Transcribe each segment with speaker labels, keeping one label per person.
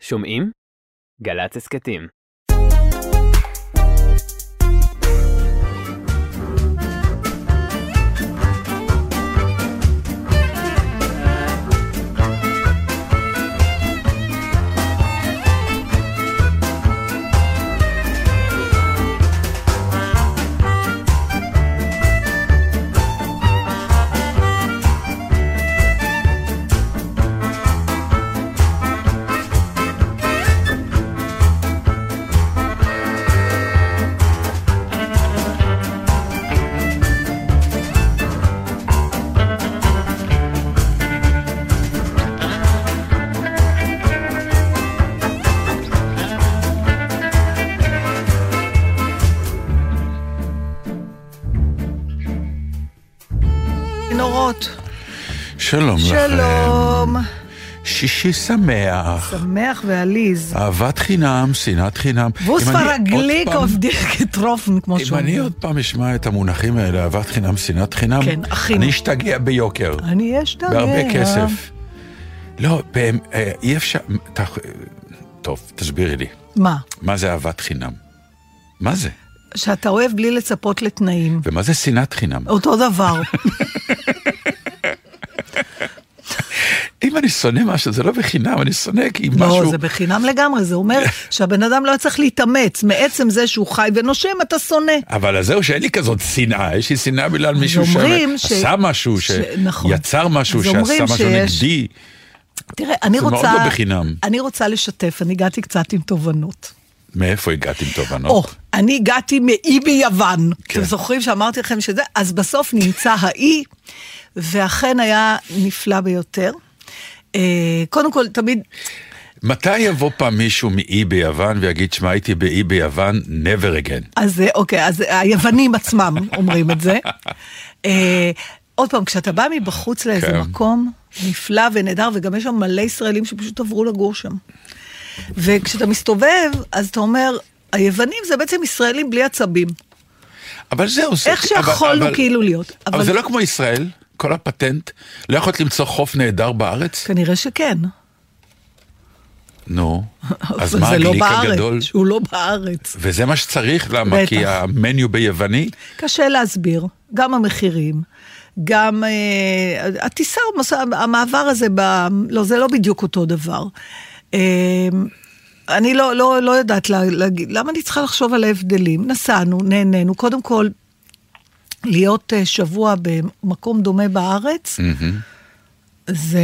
Speaker 1: שומעים? גל"צ הסכתים.
Speaker 2: שלום לכם.
Speaker 3: שלום.
Speaker 2: שישי שמח.
Speaker 3: שמח ועליז.
Speaker 2: אהבת חינם, שנאת חינם.
Speaker 3: ווס
Speaker 2: אם אני עוד
Speaker 3: פרגליק
Speaker 2: פעם-
Speaker 3: אוף דירקטרופן, כמו
Speaker 2: אם
Speaker 3: שאומרים.
Speaker 2: אני עוד פעם אשמע את המונחים האלה, אהבת חינם, שנאת חינם,
Speaker 3: כן.
Speaker 2: אני אשתגע ביוקר,
Speaker 3: אני אשתגע.
Speaker 2: בהרבה כסף. לא, אה, אי אפשר... טוב, תסבירי לי,
Speaker 3: מה?
Speaker 2: מה זה אהבת חינם? מה זה?
Speaker 3: שאתה אוהב בלי לצפות לתנאים.
Speaker 2: ומה זה שנאת חינם?
Speaker 3: אותו דבר.
Speaker 2: אם אני שונא משהו, זה לא בחינם, אני שונא כי
Speaker 3: לא,
Speaker 2: משהו...
Speaker 3: זה בחינם לגמרי, זה אומר שהבן אדם לא צריך להתאמץ. מעצם זה שהוא חי ונושם, אתה שונא.
Speaker 2: אבל זהו שאין לי כזאת שנאה, יש לי שנאה בגלל מישהו
Speaker 3: אומרים ש-
Speaker 2: שעשה משהו,
Speaker 3: ש- נכון.
Speaker 2: שיצר משהו, שעשה משהו
Speaker 3: שיש-
Speaker 2: נגדי.
Speaker 3: תראה, אני
Speaker 2: זה מאוד
Speaker 3: רוצה...
Speaker 2: לא בחינם.
Speaker 3: אני רוצה לשתף, אני הגעתי קצת עם תובנות.
Speaker 2: מאיפה הגעת עם תובנות?
Speaker 3: או, אני הגעתי מאי ביוון.
Speaker 2: כן.
Speaker 3: אתם זוכרים שאמרתי לכם שזה? אז בסוף נמצא האי, ואכן היה נפלא ביותר. אה, קודם כל, תמיד,
Speaker 2: מתי יבוא פעם מישהו מאי ביוון ויגיד, שמע, הייתי באי ביוון, never again.
Speaker 3: אז אוקיי, אז היוונים עצמם אומרים את זה. אה, עוד פעם, כשאתה בא מבחוץ לאיזה
Speaker 2: כן.
Speaker 3: מקום נפלא ונהדר, וגם יש שם מלא ישראלים שפשוט עברו לגור שם. וכשאתה מסתובב, אז אתה אומר, היוונים זה בעצם ישראלים בלי עצבים.
Speaker 2: אבל זהו, זה...
Speaker 3: איך שיכולנו
Speaker 2: אבל-
Speaker 3: כאילו להיות.
Speaker 2: אבל זה לא כמו ישראל, כל הפטנט. לא יכולת למצוא חוף נהדר בארץ?
Speaker 3: כנראה שכן.
Speaker 2: נו, אז מה
Speaker 3: לא
Speaker 2: הגליק
Speaker 3: בארץ,
Speaker 2: הגדול?
Speaker 3: שהוא לא בארץ.
Speaker 2: וזה מה שצריך, למה?
Speaker 3: בטח.
Speaker 2: כי המניו ביווני?
Speaker 3: קשה להסביר, גם המחירים, גם אה, הטיסה, המעבר הזה, ב, לא, זה לא בדיוק אותו דבר. אה, אני לא, לא, לא יודעת לה, להגיד, למה אני צריכה לחשוב על ההבדלים? נסענו, נהנינו, קודם כל, להיות אה, שבוע במקום דומה בארץ, זה,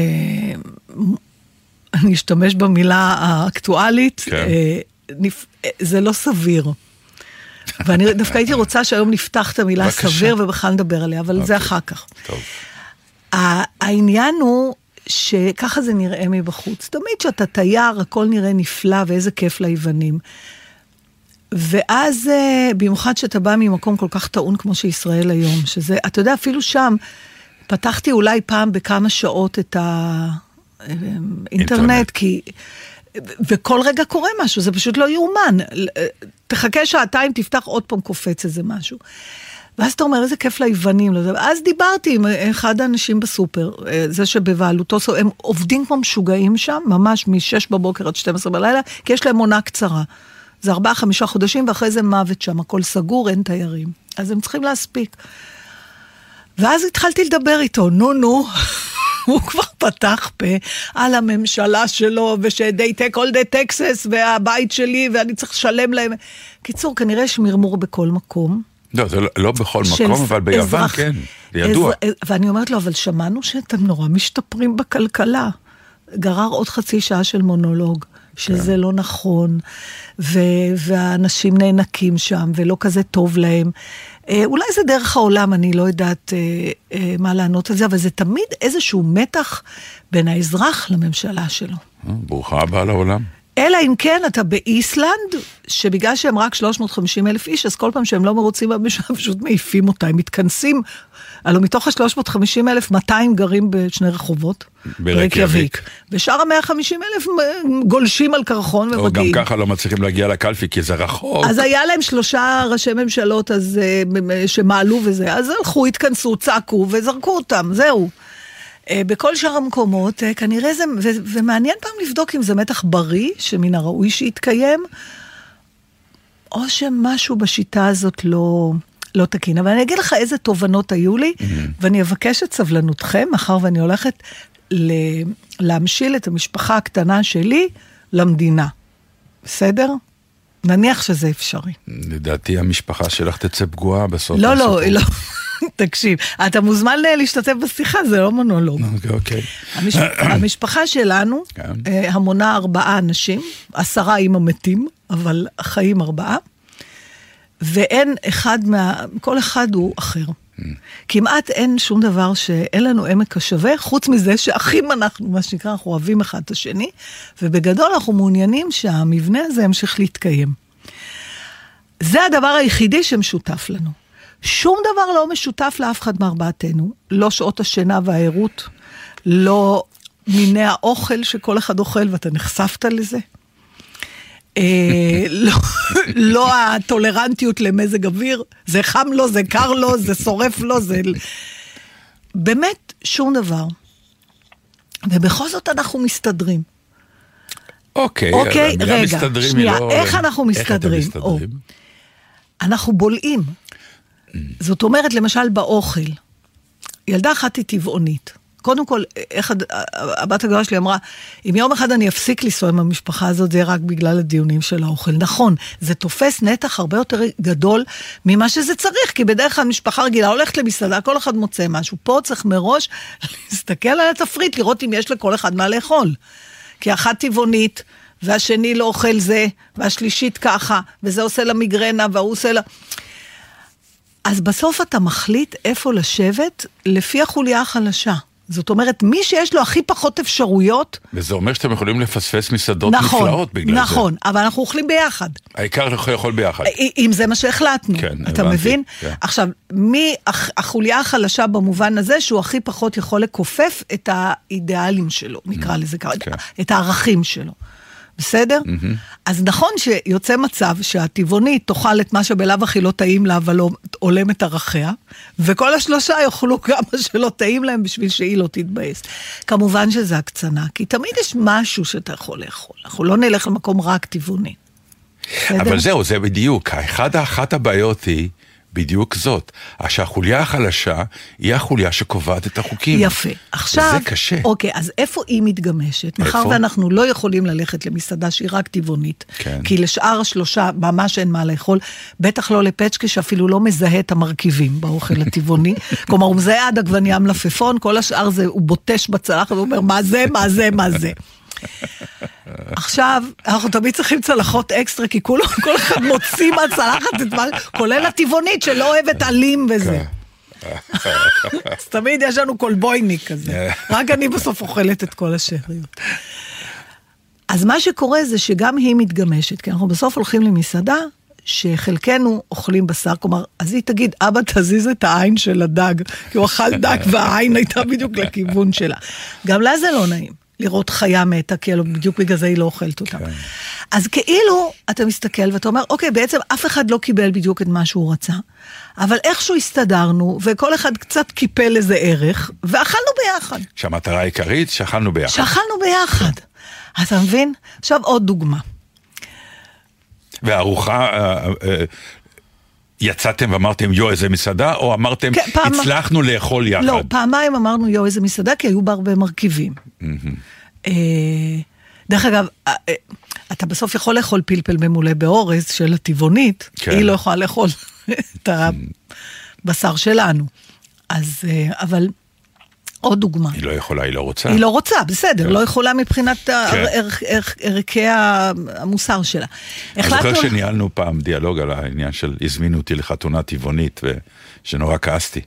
Speaker 3: אני אשתמש במילה האקטואלית,
Speaker 2: כן.
Speaker 3: אה, נפ- אה, זה לא סביר. ואני דווקא הייתי רוצה שהיום נפתח את המילה
Speaker 2: בבקשה.
Speaker 3: סביר ובכלל נדבר עליה, אבל זה
Speaker 2: אוקיי.
Speaker 3: אחר כך.
Speaker 2: טוב.
Speaker 3: העניין הוא שככה זה נראה מבחוץ. תמיד כשאתה תייר, הכל נראה נפלא ואיזה כיף ליוונים. ואז, אה, במיוחד שאתה בא ממקום כל כך טעון כמו שישראל היום, שזה, אתה יודע, אפילו שם, פתחתי אולי פעם בכמה שעות את האינטרנט,
Speaker 2: אינטרנט.
Speaker 3: כי... וכל רגע קורה משהו, זה פשוט לא יאומן. תחכה שעתיים, תפתח עוד פעם קופץ איזה משהו. ואז אתה אומר, איזה כיף ליוונים. לא. אז דיברתי עם אחד האנשים בסופר, אה, זה שבבעלותו, הם עובדים כמו משוגעים שם, ממש מ-6 בבוקר עד 12 בלילה, כי יש להם עונה קצרה. זה ארבעה, חמישה חודשים, ואחרי זה מוות שם, הכל סגור, אין תיירים. אז הם צריכים להספיק. ואז התחלתי לדבר איתו, נו נו, הוא כבר פתח פה על הממשלה שלו, ש-they take all the taxes, והבית שלי, ואני צריך לשלם להם. קיצור, כנראה יש מרמור בכל מקום.
Speaker 2: לא, זה לא- לא בכל מקום, אבל ביוון
Speaker 3: אזרח-
Speaker 2: כן, זה ידוע.
Speaker 3: אזר- ואני אומרת לו, אבל שמענו שאתם נורא משתפרים בכלכלה. גרר עוד חצי שעה של מונולוג, שזה
Speaker 2: כן.
Speaker 3: לא נכון, ו- והאנשים נאנקים שם, ולא כזה טוב להם. אה, אולי זה דרך העולם, אני לא יודעת אה, אה, מה לענות על זה, אבל זה תמיד איזשהו מתח בין האזרח לממשלה שלו.
Speaker 2: אה, ברוכה הבאה לעולם.
Speaker 3: אלא אם כן אתה באיסלנד, שבגלל שהם רק 350 אלף איש, אז כל פעם שהם לא מרוצים בממשלה, פשוט מעיפים אותה, הם מתכנסים. הלוא מתוך ה-350 אלף, 200 גרים בשני רחובות.
Speaker 2: ברקיאביק.
Speaker 3: ושאר ה-150 אלף גולשים על קרחון
Speaker 2: או גם
Speaker 3: ומגיעים.
Speaker 2: ככה לא מצליחים להגיע לקלפי כי זה רחוק.
Speaker 3: אז היה להם שלושה ראשי ממשלות אז, אה, שמעלו וזה, אז הלכו, התכנסו, צעקו וזרקו אותם, זהו. אה, בכל שאר המקומות, אה, כנראה זה, ו, ומעניין פעם לבדוק אם זה מתח בריא, שמן הראוי שיתקיים, או שמשהו בשיטה הזאת לא, לא תקין. אבל אני אגיד לך איזה תובנות היו לי, mm-hmm. ואני אבקש את סבלנותכם, מאחר ואני הולכת ל, להמשיל את המשפחה הקטנה שלי למדינה. בסדר? נניח שזה אפשרי.
Speaker 2: לדעתי המשפחה שלך תצא פגועה בסוף.
Speaker 3: לא, לא, לא. תקשיב, אתה מוזמן להשתתף בשיחה, זה לא מונולוג.
Speaker 2: אוקיי.
Speaker 3: המש... המשפחה שלנו
Speaker 2: כן.
Speaker 3: אה, המונה ארבעה אנשים, עשרה עם המתים, אבל חיים ארבעה, ואין אחד מה... כל אחד הוא אחר. כמעט אין שום דבר שאין לנו עמק השווה, חוץ מזה שאחים אנחנו, מה שנקרא, אנחנו אוהבים אחד את השני, ובגדול אנחנו מעוניינים שהמבנה הזה ימשיך להתקיים. זה הדבר היחידי שמשותף לנו. שום דבר לא משותף לאף אחד מארבעתנו, לא שעות השינה והערות, לא מיני האוכל שכל אחד אוכל ואתה נחשפת לזה. אה, לא, לא הטולרנטיות למזג אוויר, זה חם לו, זה קר לו, זה שורף לו, זה... באמת, שום דבר. ובכל זאת אנחנו מסתדרים.
Speaker 2: אוקיי,
Speaker 3: אוקיי, רגע,
Speaker 2: מסתדרים
Speaker 3: שנייה,
Speaker 2: לא-
Speaker 3: איך אנחנו
Speaker 2: איך אתם
Speaker 3: מסתדרים? או.
Speaker 2: מסתדרים?
Speaker 3: אנחנו בולעים. זאת אומרת, למשל באוכל, ילדה אחת היא טבעונית. קודם כל, איך הבת הגדולה שלי אמרה, אם יום אחד אני אפסיק לנסוע עם המשפחה הזאת, זה יהיה רק בגלל הדיונים של האוכל. נכון, זה תופס נתח הרבה יותר גדול ממה שזה צריך, כי בדרך כלל משפחה רגילה הולכת למסעדה, כל אחד מוצא משהו. פה צריך מראש להסתכל על התפריט, לראות אם יש לכל אחד מה לאכול. כי אחת טבעונית, והשני לא אוכל זה, והשלישית ככה, וזה עושה לה מיגרנה, וההוא עושה לה... אז בסוף אתה מחליט איפה לשבת לפי החוליה החלשה. זאת אומרת, מי שיש לו הכי פחות אפשרויות,
Speaker 2: וזה אומר שאתם יכולים לפספס מסעדות
Speaker 3: נכון,
Speaker 2: נפלאות בגלל זה.
Speaker 3: נכון, אבל אנחנו אוכלים ביחד.
Speaker 2: העיקר אנחנו יכול ביחד.
Speaker 3: אם זה מה שהחלטנו,
Speaker 2: כן,
Speaker 3: אתה
Speaker 2: הבנתי,
Speaker 3: מבין?
Speaker 2: כן.
Speaker 3: עכשיו, מי הח- החוליה החלשה במובן הזה שהוא הכי פחות יכול לכופף את האידיאלים שלו, נקרא לזה ככה,
Speaker 2: כן.
Speaker 3: את הערכים שלו. בסדר? אז נכון שיוצא מצב שהטבעונית תאכל את מה שבלאו הכי לא טעים לה, אבל לא הולם את ערכיה, וכל השלושה יאכלו גם מה שלא טעים להם בשביל שהיא לא תתבאס. כמובן שזה הקצנה, כי תמיד יש משהו שאתה יכול לאכול. אנחנו לא נלך למקום רק טבעוני. בסדר?
Speaker 2: אבל זהו, זה בדיוק. אחד, אחת הבעיות היא בדיוק זאת. שהחוליה החלשה היא החוליה שקובעת את החוקים.
Speaker 3: יפה. עכשיו...
Speaker 2: זה קשה.
Speaker 3: אוקיי, אז איפה היא מתגמשת? מאחר
Speaker 2: איפה?
Speaker 3: ואנחנו לא יכולים ללכת למסעדה שהיא רק טבעונית,
Speaker 2: כן.
Speaker 3: כי לשאר השלושה ממש אין מה לאכול, בטח לא לפצ'קה שאפילו לא מזהה את המרכיבים באוכל הטבעוני. כלומר, הוא מזהה עד עגבנייה מלפפון, כל השאר זה, הוא בוטש בצלחת ואומר, מה זה, מה זה, מה זה. עכשיו, אנחנו תמיד צריכים צלחות אקסטרה, כי כולו, כל אחד מוציא מהצלחת את מה, כולל הטבעונית שלא אוהבת עלים וזה. אז תמיד יש לנו קולבויניק כזה. רק אני בסוף אוכלת את כל השאריות. אז מה שקורה זה שגם היא מתגמשת, כי אנחנו בסוף הולכים למסעדה שחלקנו אוכלים בשר, כלומר, אז היא תגיד, אבא תזיז את העין של הדג, כי הוא אכל דג והעין הייתה בדיוק לכיוון שלה. גם לה זה לא נעים. לראות חיה מתה, כי בדיוק בגלל זה היא לא אוכלת אותה.
Speaker 2: כן.
Speaker 3: אז כאילו, אתה מסתכל ואתה אומר, אוקיי, בעצם אף אחד לא קיבל בדיוק את מה שהוא רצה, אבל איכשהו הסתדרנו, וכל אחד קצת קיפל איזה ערך, ואכלנו ביחד.
Speaker 2: שהמטרה העיקרית, שאכלנו ביחד.
Speaker 3: שאכלנו ביחד. אתה מבין? עכשיו עוד דוגמה.
Speaker 2: והארוחה, אה, אה, יצאתם ואמרתם, יו, איזה מסעדה, או אמרתם,
Speaker 3: כן, פעם-
Speaker 2: הצלחנו לאכול יחד?
Speaker 3: לא, פעמיים אמרנו, יואו, איזה מסעדה, כי היו בה הרבה מרכיבים. אה, דרך אגב, אה, אה, אתה בסוף יכול לאכול פלפל ממולא באורז של הטבעונית,
Speaker 2: כן.
Speaker 3: היא לא יכולה לאכול את הבשר שלנו. אז, אבל עוד דוגמה.
Speaker 2: היא לא יכולה, היא לא רוצה.
Speaker 3: היא לא רוצה, בסדר,
Speaker 2: כן.
Speaker 3: לא יכולה מבחינת
Speaker 2: כן.
Speaker 3: ערכי המוסר שלה.
Speaker 2: אני זוכר שניהלנו פעם דיאלוג על העניין של הזמינו אותי לחתונה טבעונית, ושנורא כעסתי.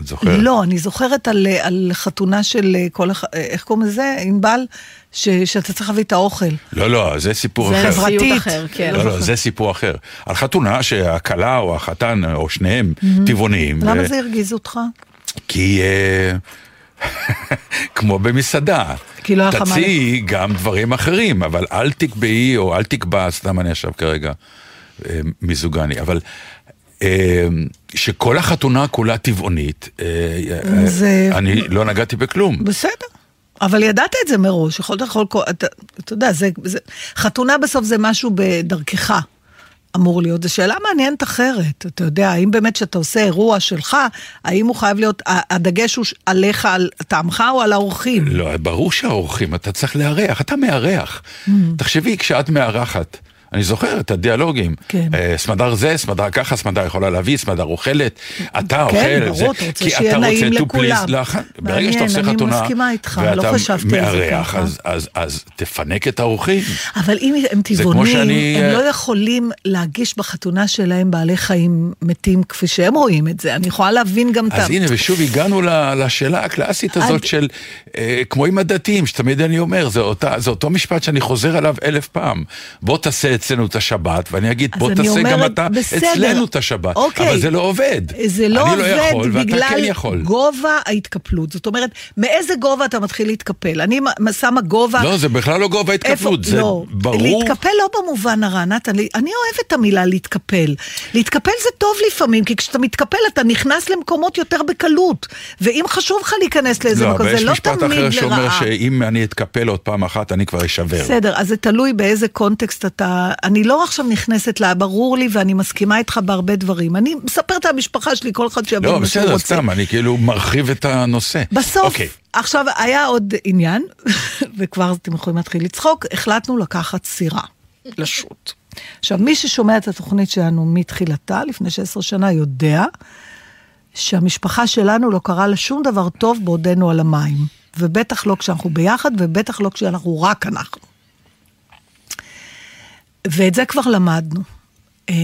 Speaker 2: את זוכרת?
Speaker 3: לא, אני זוכרת על, על חתונה של כל, הח- איך קוראים לזה? ענבל? ש, שאתה צריך להביא את האוכל.
Speaker 2: לא, לא, זה סיפור
Speaker 3: זה
Speaker 2: אחר.
Speaker 3: חברתית.
Speaker 4: סיוט אחר, כן.
Speaker 2: לא, לא, זה סיפור אחר. על חתונה שהכלה או החתן, או שניהם, טבעוניים.
Speaker 3: למה
Speaker 2: ו-
Speaker 3: זה הרגיז אותך?
Speaker 2: כי אה, כמו במסעדה,
Speaker 3: כי לא מה
Speaker 2: תציעי גם דברים אחרים, אבל אל תקבעי או אל תקבע, סתם אני עכשיו כרגע אה, מיזוגני, אבל אה, שכל החתונה כולה טבעונית,
Speaker 3: זה-
Speaker 2: אני לא נגעתי בכלום.
Speaker 3: בסדר. אבל ידעת את זה מראש, יכולת יכול, אתה, אתה יודע, זה, זה, חתונה בסוף זה משהו בדרכך. אמור להיות. זו שאלה מעניינת אחרת. אתה יודע, האם באמת כשאתה עושה אירוע שלך, האם הוא חייב להיות, הדגש הוא עליך, על טעמך או על האורחים?
Speaker 2: לא, ברור שהאורחים, אתה צריך לארח, אתה מארח.
Speaker 3: Mm.
Speaker 2: תחשבי, כשאת מארחת, אני זוכר את הדיאלוגים.
Speaker 3: כן.
Speaker 2: אה, סמדר זה, סמדר ככה, סמדר יכולה להביא, סמדר אוכלת, אתה אוכל.
Speaker 3: כן, ברור, אתה רוצה
Speaker 2: כי
Speaker 3: שיהיה
Speaker 2: אתה
Speaker 3: נעים
Speaker 2: רוצה to
Speaker 3: לכולם.
Speaker 2: please לאח- ברגע שאתה עושה
Speaker 3: אני
Speaker 2: חתונה,
Speaker 3: מסכימה איתך, לא
Speaker 2: ואתה
Speaker 3: חשבתי על זה
Speaker 2: מארח,
Speaker 3: ככה.
Speaker 2: אז, אז, אז תפנק את האורחים.
Speaker 3: אבל אם הם טבעונים,
Speaker 2: שאני,
Speaker 3: הם
Speaker 2: אה,
Speaker 3: לא יכולים להגיש בחתונה שלהם בעלי חיים מתים כפי שהם רואים את זה. אני יכולה להבין גם את ה...
Speaker 2: אז הנה, ושוב הגענו לשאלה הקלאסית הזאת של, אה, כמו עם הדתיים, שתמיד אני אומר, זה, אותו משפט שאני חוזר עליו אלף פעם. בוא תעשה אצלנו את השבת, ואני אגיד, בוא תעשה גם
Speaker 3: אומרת,
Speaker 2: אתה
Speaker 3: בסדר.
Speaker 2: אצלנו את השבת.
Speaker 3: אוקיי.
Speaker 2: אבל זה לא עובד.
Speaker 3: זה לא
Speaker 2: אני
Speaker 3: עובד
Speaker 2: לא יכול,
Speaker 3: בגלל
Speaker 2: כן.
Speaker 3: גובה ההתקפלות. זאת אומרת, מאיזה גובה אתה מתחיל להתקפל? אני שמה גובה...
Speaker 2: לא, זה בכלל לא גובה התקפלות, זה
Speaker 3: לא,
Speaker 2: ברור.
Speaker 3: להתקפל לא במובן הרע, נתן, אני אוהבת את המילה להתקפל. להתקפל זה טוב לפעמים, כי כשאתה מתקפל אתה נכנס למקומות יותר בקלות. ואם חשוב לך להיכנס לאיזה
Speaker 2: לא,
Speaker 3: מקום,
Speaker 2: אבל יש
Speaker 3: זה לא
Speaker 2: משפט
Speaker 3: תמיד
Speaker 2: אחר שאומר
Speaker 3: לרעה.
Speaker 2: שאם אני אתקפל עוד פעם אחת, אני כבר אשבר.
Speaker 3: בסדר, אז זה תלוי באיזה קונטקסט אתה... אני לא עכשיו נכנסת לה, ברור לי ואני מסכימה איתך בהרבה דברים. אני מספרת על המשפחה שלי, כל אחד שיבין
Speaker 2: לא,
Speaker 3: מה שהוא
Speaker 2: בסדר,
Speaker 3: רוצה.
Speaker 2: סתם, אני כאילו מרחיב את הנושא.
Speaker 3: בסוף,
Speaker 2: אוקיי.
Speaker 3: עכשיו היה עוד עניין, וכבר אתם יכולים להתחיל לצחוק, החלטנו לקחת סירה לשוט. עכשיו, מי ששומע את התוכנית שלנו מתחילתה, לפני 16 שנה, יודע שהמשפחה שלנו לא קרה לה שום דבר טוב בעודנו על המים. ובטח לא כשאנחנו ביחד, ובטח לא כשאנחנו רק אנחנו. ואת זה כבר למדנו. אה,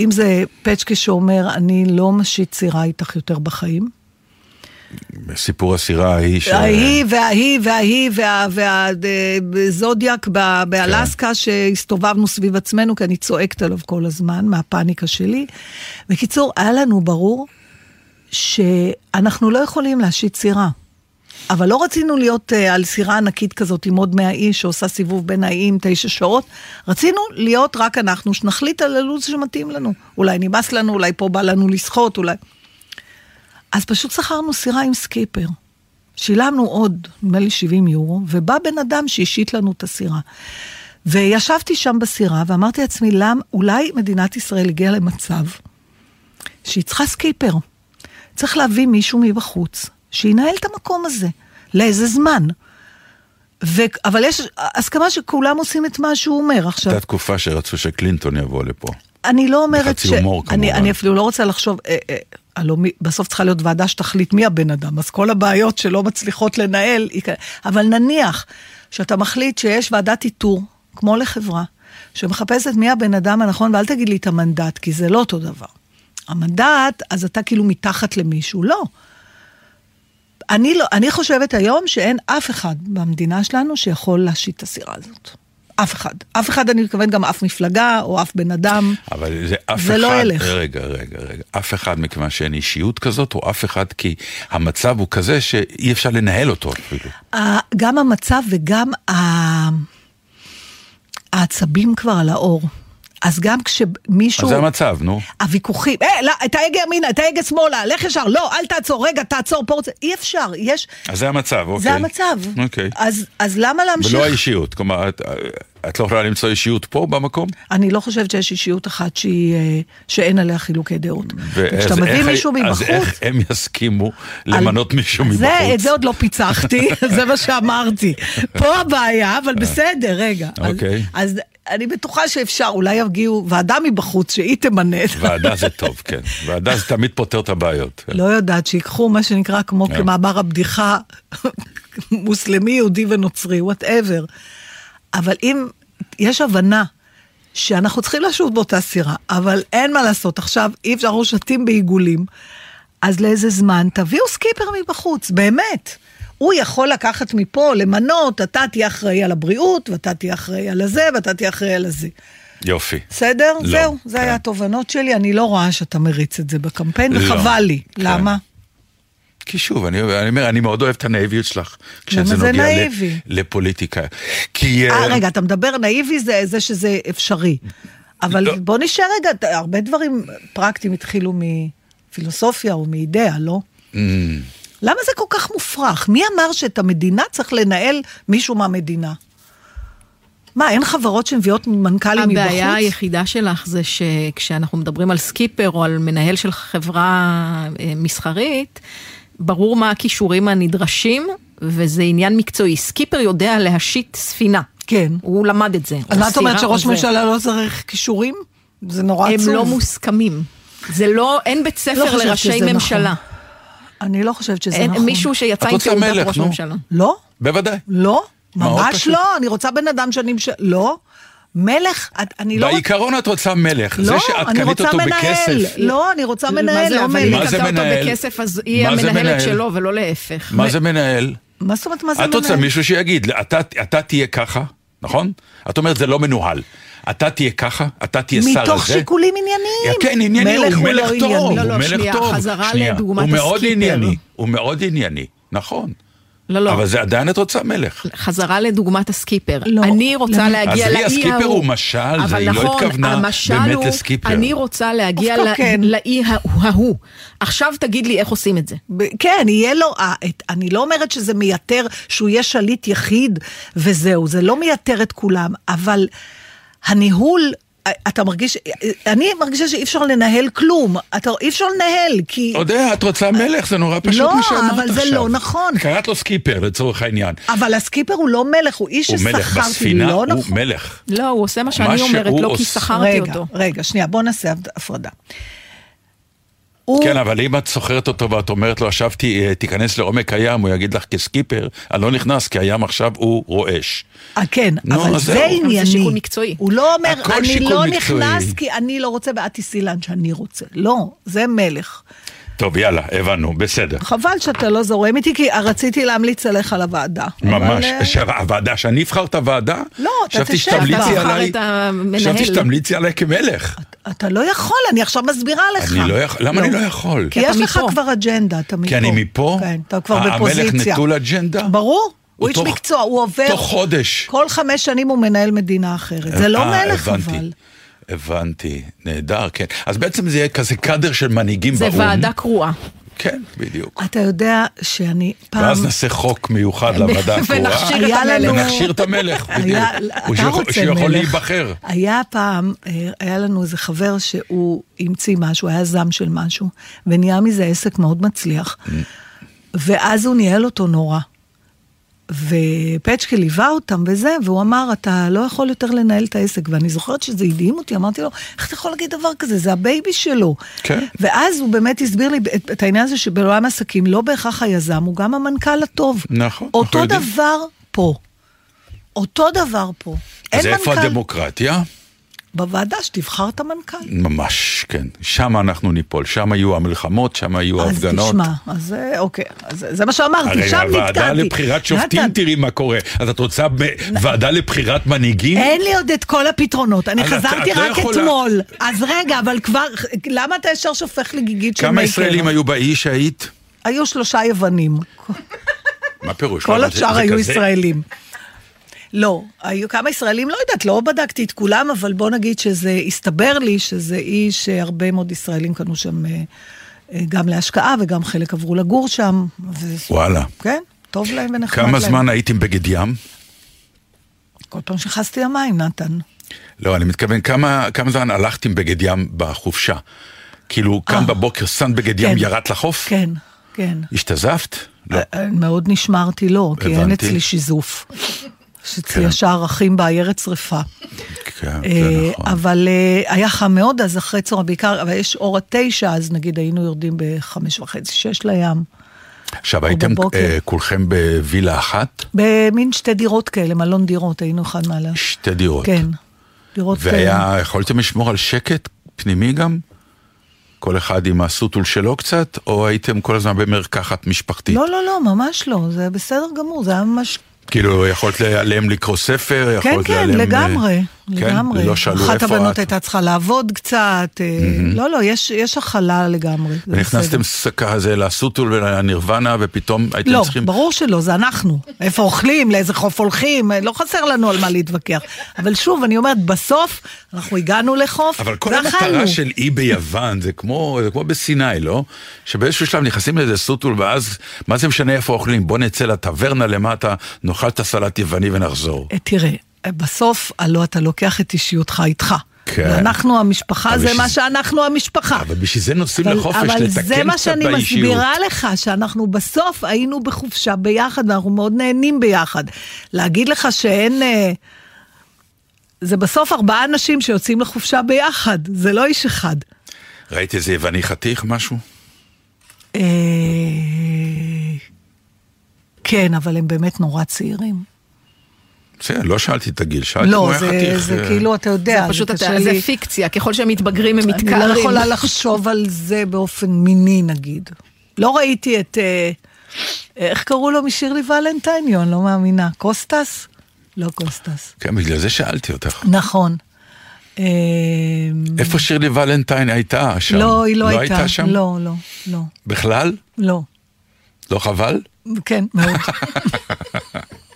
Speaker 3: אם זה פצ'קה שאומר, אני לא משיט סירה איתך יותר בחיים.
Speaker 2: סיפור הסירה ההיא ש...
Speaker 3: ההיא וההיא וההיא והזודיאק באלסקה שהסתובבנו סביב עצמנו, כי אני צועקת עליו כל הזמן מהפאניקה שלי. בקיצור, היה לנו ברור שאנחנו לא יכולים להשיט סירה. אבל לא רצינו להיות uh, על סירה ענקית כזאת עם עוד 100 איש שעושה סיבוב בין האיים תשע שעות, רצינו להיות רק אנחנו, שנחליט על הלו"ז שמתאים לנו. אולי נמאס לנו, אולי פה בא לנו לשחות, אולי... אז פשוט שכרנו סירה עם סקיפר. שילמנו עוד, נדמה לי 70 יורו, ובא בן אדם שהשיט לנו את הסירה. וישבתי שם בסירה ואמרתי לעצמי, למה, אולי מדינת ישראל הגיעה למצב שהיא צריכה סקיפר. צריך להביא מישהו מבחוץ, שינהל את המקום הזה, לאיזה זמן. ו... אבל יש הסכמה שכולם עושים את מה שהוא אומר עכשיו.
Speaker 2: הייתה תקופה שרצו שקלינטון יבוא לפה.
Speaker 3: אני לא אומרת
Speaker 2: בחצי הומור,
Speaker 3: אני,
Speaker 2: כמובן.
Speaker 3: אני אפילו לא רוצה לחשוב, אה, אה, הלוא מי- בסוף צריכה להיות ועדה שתחליט מי הבן אדם, אז כל הבעיות שלא מצליחות לנהל, אבל נניח שאתה מחליט שיש ועדת איתור, כמו לחברה, שמחפשת מי הבן אדם הנכון, ואל תגיד לי את המנדט, כי זה לא אותו דבר. המנדט, אז אתה כאילו מתחת למישהו, לא. אני, לא, אני חושבת היום שאין אף אחד במדינה שלנו שיכול להשית את הסירה הזאת. אף אחד. אף אחד, אני מתכוונת גם אף מפלגה או אף בן אדם.
Speaker 2: אבל זה אף
Speaker 3: זה
Speaker 2: אחד,
Speaker 3: לא ילך.
Speaker 2: רגע, רגע, רגע, אף אחד מכיוון שאין אישיות כזאת, או אף אחד כי המצב הוא כזה שאי אפשר לנהל אותו אפילו.
Speaker 3: גם המצב וגם ה- העצבים כבר על האור. אז גם כשמישהו...
Speaker 2: אז זה המצב, נו.
Speaker 3: הוויכוחים, אה, לא, את ההגה ימינה, את ההגה שמאלה, לך ישר, לא, אל תעצור, רגע, תעצור פה, אי אפשר, יש...
Speaker 2: אז זה המצב, אוקיי.
Speaker 3: זה המצב.
Speaker 2: אוקיי.
Speaker 3: אז, אז למה להמשיך?
Speaker 2: ולא האישיות, כלומר, את, את לא יכולה למצוא אישיות פה במקום?
Speaker 3: אני לא חושבת שיש אישיות אחת שהיא, אה, שאין עליה חילוקי דעות. וכשאתה מביא מישהו מבחוץ...
Speaker 2: אז איך הם יסכימו למנות מישהו מבחוץ?
Speaker 3: זה, את זה עוד לא פיצחתי, זה מה שאמרתי. פה הבעיה, אבל בסדר, רגע. אז-
Speaker 2: אוקיי.
Speaker 3: אז אני בטוחה שאפשר, אולי יגיעו ועדה מבחוץ שהיא תמנה.
Speaker 2: ועדה זה טוב, כן. ועדה זה תמיד פותר את הבעיות. כן.
Speaker 3: לא יודעת, שיקחו מה שנקרא כמו
Speaker 2: כן.
Speaker 3: כמאמר הבדיחה, מוסלמי, יהודי ונוצרי, whatever. אבל אם יש הבנה שאנחנו צריכים לשוט באותה סירה, אבל אין מה לעשות, עכשיו אי אפשר, אנחנו שטים בעיגולים, אז לאיזה זמן תביאו סקיפר מבחוץ, באמת. הוא יכול לקחת מפה, למנות, אתה תהיה אחראי על הבריאות, ואתה תהיה אחראי על הזה, ואתה תהיה אחראי על הזה.
Speaker 2: יופי.
Speaker 3: בסדר?
Speaker 2: לא,
Speaker 3: זהו, זה
Speaker 2: כן.
Speaker 3: היה התובנות שלי, אני לא רואה שאתה מריץ את זה בקמפיין,
Speaker 2: לא,
Speaker 3: וחבל לי.
Speaker 2: כן.
Speaker 3: למה?
Speaker 2: כי שוב, אני, אני אומר, אני מאוד אוהב את הנאיביות שלך. כשזה
Speaker 3: זה
Speaker 2: נוגע
Speaker 3: נאיבי?
Speaker 2: לפוליטיקה. כי...
Speaker 3: אה,
Speaker 2: אה,
Speaker 3: רגע, אתה מדבר נאיבי זה זה שזה אפשרי. אבל
Speaker 2: לא.
Speaker 3: בוא נשאר רגע, הרבה דברים פרקטיים התחילו מפילוסופיה או מאידאה, לא?
Speaker 2: Mm.
Speaker 3: למה זה כל כך מופרך? מי אמר שאת המדינה צריך לנהל מישהו מהמדינה? מה, אין חברות שמביאות מנכ"לים מבחוץ?
Speaker 4: הבעיה היחידה שלך זה שכשאנחנו מדברים על סקיפר או על מנהל של חברה אה, מסחרית, ברור מה הכישורים הנדרשים, וזה עניין מקצועי. סקיפר יודע להשיט ספינה.
Speaker 3: כן.
Speaker 4: הוא למד את זה.
Speaker 3: אז מה את אומרת שראש. ממשלה לא צריך כישורים? זה נורא
Speaker 4: הם
Speaker 3: עצוב.
Speaker 4: לא מוסכמים. זה לא, אין בית
Speaker 3: לא
Speaker 4: ספר
Speaker 3: חושבת
Speaker 4: לראשי
Speaker 3: שזה
Speaker 4: ממשלה.
Speaker 3: אני לא חושבת שזה
Speaker 4: אין
Speaker 3: נכון.
Speaker 4: מישהו שיצא עם תעודת
Speaker 2: מלך,
Speaker 4: ראש. ממשלה.
Speaker 3: לא?
Speaker 2: בוודאי.
Speaker 3: לא? ממש. לא, אני רוצה בן אדם שאני... מש... לא. מלך, את- אני לא... רוצ-
Speaker 2: בעיקרון את רוצה מלך, זה
Speaker 3: לא,
Speaker 2: שאת
Speaker 3: אני
Speaker 2: קנית
Speaker 3: רוצה
Speaker 2: אותו
Speaker 3: מנהל.
Speaker 2: בכסף.
Speaker 3: לא, אני רוצה
Speaker 4: מה
Speaker 3: מנהל,
Speaker 4: זה,
Speaker 3: לא
Speaker 4: אבל היא
Speaker 2: מה
Speaker 3: מלך.
Speaker 2: זה
Speaker 4: קנתה אותו
Speaker 2: מנהל?
Speaker 4: בכסף, אז היא
Speaker 2: זה
Speaker 4: המנהלת
Speaker 2: מנהל?
Speaker 4: שלו ולא להפך.
Speaker 2: מה זה מנהל?
Speaker 3: מה זאת אומרת, מה זה
Speaker 2: את רוצה
Speaker 3: מנהל?
Speaker 2: מישהו שיגיד, אתה, אתה תהיה ככה, נכון? את אומרת זה לא מנוהל. אתה תהיה ככה, אתה תהיה שר הזה.
Speaker 3: מתוך שיקולים ענייניים.
Speaker 2: כן, ענייני, הוא
Speaker 3: הוא
Speaker 2: מלך
Speaker 3: לא
Speaker 2: טוב.
Speaker 4: לא, לא,
Speaker 2: הוא מלך
Speaker 4: שנייה,
Speaker 2: טוב.
Speaker 4: חזרה
Speaker 2: שנייה,
Speaker 4: לדוגמת
Speaker 2: הוא מאוד
Speaker 4: הסקיפר.
Speaker 2: ענייני, הוא מאוד ענייני, נכון.
Speaker 4: לא, לא.
Speaker 2: אבל זה עדיין את רוצה מלך.
Speaker 4: חזרה לדוגמת הסקיפר.
Speaker 3: לא.
Speaker 4: אני רוצה
Speaker 3: למי?
Speaker 4: להגיע לאי ההוא.
Speaker 2: הסקיפר הוא משל, זה,
Speaker 4: אבל
Speaker 2: היא לא
Speaker 4: נכון,
Speaker 2: התכוונה
Speaker 4: המשל
Speaker 2: באמת
Speaker 4: הוא,
Speaker 2: לסקיפר.
Speaker 4: אני רוצה להגיע
Speaker 3: כן.
Speaker 4: לאי ההוא-. עכשיו תגיד לי איך עושים את זה.
Speaker 3: ב- כן, יהיה לו, אה, אני לא אומרת שזה מייתר שהוא יהיה שליט יחיד וזהו, זה לא מייתר את כולם, אבל הניהול, אה, אתה מרגיש, אה, אני מרגישה שאי אפשר לנהל כלום, אתה, אי אפשר לנהל, כי...
Speaker 2: אודה, את רוצה מלך, זה נורא פשוט
Speaker 3: לא,
Speaker 2: מה שאמרת עכשיו.
Speaker 3: אבל זה לא נכון.
Speaker 2: קראת לו סקיפר לצורך העניין.
Speaker 3: אבל הסקיפר הוא לא מלך, הוא איש
Speaker 2: הוא מלך
Speaker 3: ששכרתי,
Speaker 2: בספינה,
Speaker 3: לא
Speaker 2: הוא
Speaker 3: נכון.
Speaker 2: מלך.
Speaker 4: לא, הוא עושה מה
Speaker 2: מה
Speaker 4: שאני אומרת,
Speaker 2: שהוא
Speaker 4: לא כי שכרתי
Speaker 3: רגע,
Speaker 4: אותו.
Speaker 3: רגע, שנייה, בוא נעשה הפרדה. הוא,
Speaker 2: כן, אבל אם את סוחרת אותו ואת אומרת לו, עכשיו אה, תיכנס לעומק הים, הוא יגיד לך כסקיפר, אני לא נכנס, כי הים עכשיו הוא רועש.
Speaker 3: אה, כן,
Speaker 2: נו,
Speaker 3: אבל זה.
Speaker 2: אבל זה
Speaker 3: ענייני.
Speaker 4: שיקול מקצועי.
Speaker 3: הוא לא אומר, אני לא
Speaker 2: מקצועי."
Speaker 3: נכנס כי אני לא רוצה ואת תיסעי לאן שאני רוצה. לא, זה מלך.
Speaker 2: טוב, יאללה, הבנו, בסדר.
Speaker 3: חבל שאתה לא זורם איתי, כי רציתי להמליץ עליך לוועדה.
Speaker 2: ממש.
Speaker 3: אבל, אה,
Speaker 2: עכשיו, הוועדה, שאני אבחר את הוועדה?
Speaker 3: לא, אתה תשב, אתה
Speaker 4: תבחר
Speaker 2: עליי-
Speaker 4: את המנהל.
Speaker 2: חשבתי שתמליצי עליי כמלך.
Speaker 3: אתה לא יכול, אני עכשיו מסבירה לך.
Speaker 2: אני לא יכול, למה אני לא יכול?
Speaker 3: כי
Speaker 4: כי
Speaker 3: יש
Speaker 4: אתה
Speaker 3: לך
Speaker 4: מפה.
Speaker 3: כבר אג'נדה, אתה מפה.
Speaker 2: כי אני מפה?
Speaker 3: כן, אתה כבר
Speaker 2: המלך
Speaker 3: בפוזיציה.
Speaker 2: נטול אג'נדה?
Speaker 3: ברור, הוא איש מקצוע, הוא עובר...
Speaker 2: תוך חודש.
Speaker 3: כל חמש שנים הוא מנהל מדינה אחרת. זה לא
Speaker 2: אה,
Speaker 3: מלך. אבל.
Speaker 2: הבנתי, נהדר, כן. אז בעצם זה יהיה כזה קאדר של מנהיגים
Speaker 4: זה
Speaker 2: באו"ם.
Speaker 4: ועדה קרועה.
Speaker 2: כן, בדיוק.
Speaker 3: אתה יודע שאני פעם...
Speaker 2: ואז נעשה חוק מיוחד לוועדה הקרואה.
Speaker 4: ונכשיר את המלך.
Speaker 2: בדיוק.
Speaker 3: אתה
Speaker 2: שיכול-
Speaker 3: רוצה
Speaker 2: שיכול
Speaker 3: מלך.
Speaker 2: להיבחר.
Speaker 3: היה פעם, אה, היה לנו איזה חבר שהוא המציא משהו, היה זם של משהו, ונהיה מזה עסק מאוד מצליח. ואז הוא ניהל אותו נורא. ופצ'קה ליווה אותם וזה, והוא אמר, אתה לא יכול יותר לנהל את העסק. ואני זוכרת שזה הדהים אותי, אמרתי לו, איך אתה יכול להגיד דבר כזה? זה ה baby שלו.
Speaker 2: כן.
Speaker 3: ואז הוא באמת הסביר לי את, את העניין הזה שבעולם העסקים, לא בהכרח היזם, הוא גם המנכ"ל הטוב.
Speaker 2: נכון,
Speaker 3: אותו
Speaker 2: אנחנו יודעים.
Speaker 3: דבר פה. אותו דבר פה.
Speaker 2: אז איפה
Speaker 3: מנכ"ל.
Speaker 2: הדמוקרטיה?
Speaker 3: בוועדה שתבחר את המנכ"ל.
Speaker 2: ממש, כן. שם אנחנו ניפול, שם יהיו המלחמות, שם יהיו
Speaker 3: אז
Speaker 2: ההפגנות.
Speaker 3: תשמע, אז אוקיי, אז זה מה שאמרתי,
Speaker 2: הרי
Speaker 3: שם נתקעתי.
Speaker 2: הוועדה לבחירת שופטים,
Speaker 3: נתן,
Speaker 2: תראי מה קורה. אז את רוצה ב- ועדה לבחירת מנהיגים?
Speaker 3: אין לי עוד את כל הפתרונות, אני
Speaker 2: אז את-
Speaker 3: חזרתי
Speaker 2: את לא
Speaker 3: רק
Speaker 2: יכולה-
Speaker 3: אתמול. אז רגע, אבל כבר, למה אתה ישר שופך לי גיגית של
Speaker 2: כמה
Speaker 3: מייקר?
Speaker 2: ישראלים היו באי שהיית?
Speaker 3: היו שלושה יוונים.
Speaker 2: מה פירוש?
Speaker 3: כל השאר היו? ישראלים. לא, היו כמה ישראלים, לא יודעת, לא בדקתי את כולם, אבל בוא נגיד שזה, הסתבר לי שזה איש שהרבה מאוד ישראלים קנו שם אה, אה, גם להשקעה וגם חלק עברו לגור שם. ו...
Speaker 2: וואלה.
Speaker 3: כן, טוב להם ונחמד
Speaker 2: כמה
Speaker 3: להם.
Speaker 2: זמן הייתם בגד ים?
Speaker 3: כל פעם שנכנסתי למים, נתן.
Speaker 2: לא, אני מתכוון, כמה כמה זמן הלכתם בגד ים בחופשה? כאילו, קם
Speaker 3: אה.
Speaker 2: בבוקר, שם בגד ים,
Speaker 3: כן.
Speaker 2: ירדת לחוף?
Speaker 3: כן, כן.
Speaker 2: השתזפת? לא.
Speaker 3: מאוד נשמרתי, לא, כי אין
Speaker 2: הבנתי.
Speaker 3: אצלי שיזוף. יש אצלי
Speaker 2: כן.
Speaker 3: ישר ערכים בעיירת שרפה.
Speaker 2: כן,
Speaker 3: אה,
Speaker 2: זה נכון.
Speaker 3: אבל אה, היה חם מאוד, אז אחרי צהריים, בעיקר, אבל יש אור התשע, אז נגיד היינו יורדים בחמש וחצי, שש לים.
Speaker 2: עכשיו, הייתם. אה, כולכם בווילה אחת?
Speaker 3: במין שתי דירות כאלה, מלון דירות, היינו אחד מעלה.
Speaker 2: שתי דירות.
Speaker 3: כן, דירות...
Speaker 2: והיה, יכולתם לשמור על שקט פנימי גם? כל אחד עם הסוטול שלו קצת, או הייתם כל הזמן במרקחת משפחתית?
Speaker 3: לא, לא, לא, ממש לא, זה בסדר גמור, זה היה ממש...
Speaker 2: כאילו, יכולת להיעלם לקרוא ספר,
Speaker 3: כן,
Speaker 2: יכולת
Speaker 3: כן,
Speaker 2: להיעלם...
Speaker 3: לגמרי, לגמרי.
Speaker 2: לא שאלו
Speaker 3: אחת
Speaker 2: איפה
Speaker 3: הבנות
Speaker 2: את.
Speaker 3: הייתה צריכה לעבוד קצת. אה, לא, לא, יש יש הכלה לגמרי.
Speaker 2: ונכנסתם. כזה לסוטול ולנירוונה, ופתאום הייתם
Speaker 3: לא,
Speaker 2: צריכים...
Speaker 3: ברור שלא, זה אנחנו. איפה אוכלים, לאיזה חוף הולכים, לא חסר לנו על מה להתווכח. אבל שוב, אני אומרת, בסוף אנחנו הגענו לחוף,
Speaker 2: אבל כל
Speaker 3: ואכלנו.
Speaker 2: המטרה של אי ביוון זה כמו, זה כמו בסיני, לא? שבאיזשהו שלב נכנסים לאיזה סוטול ואז, מה זה משנה איפה אוכלים? בוא נצא לטברנה למטה, נאכל את הסלט יווני ונחזור.
Speaker 3: אה, תראה, בסוף, הלא אתה לוקח את אישיותך איתך.
Speaker 2: כן.
Speaker 3: ואנחנו המשפחה,
Speaker 2: אבל
Speaker 3: זה מה שאנחנו המשפחה.
Speaker 2: אבל בשביל זה נוסעים
Speaker 3: אבל-
Speaker 2: לחופש,
Speaker 3: אבל
Speaker 2: לתקן
Speaker 3: זה מה
Speaker 2: קצת
Speaker 3: שאני
Speaker 2: באישיות.
Speaker 3: מסבירה לך, שאנחנו בסוף היינו בחופשה ביחד, ואנחנו מאוד נהנים ביחד. להגיד לך שאין... אה, זה בסוף ארבעה אנשים שיוצאים לחופשה ביחד, זה לא איש אחד.
Speaker 2: ראית איזה יווני חתיך, משהו?
Speaker 3: אה, כן, אבל הם באמת נורא צעירים.
Speaker 2: בסדר, לא שאלתי את הגיל, שאלתי
Speaker 3: לא, זה,
Speaker 2: חתיך.
Speaker 3: זה
Speaker 2: אה,
Speaker 3: כאילו, אתה יודע,
Speaker 4: זה פשוט, אתה- זה
Speaker 3: לי-
Speaker 4: פיקציה, ככל שהם מתבגרים הם
Speaker 3: אני
Speaker 4: מתקערים.
Speaker 3: לא יכולה לחשוב על זה באופן מיני, נגיד. לא ראיתי את... אה, איך קראו לו משירלי? אני לא מאמינה. קוסטס? לא קוסטס.
Speaker 2: כן, בגלל זה שאלתי אותך.
Speaker 3: נכון. אה,
Speaker 2: איפה שירלי ולנטיין הייתה שם?
Speaker 3: לא, היא לא הייתה.
Speaker 2: הייתה שם?
Speaker 3: לא, לא, לא,
Speaker 2: בכלל?
Speaker 3: לא.
Speaker 2: לא חבל?
Speaker 3: כן, מאוד.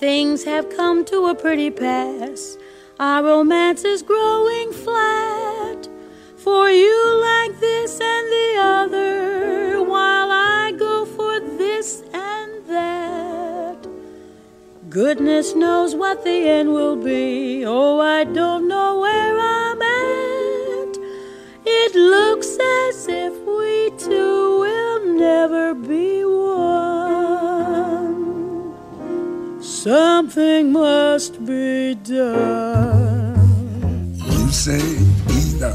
Speaker 5: Things have come to a pretty pass. Our romance is growing flat. For you like this and the other, while I go for this and that. Goodness knows what the end will be. Oh, I don't know where I'm at. It looks as if we two will never be Something must be done.
Speaker 6: You say either,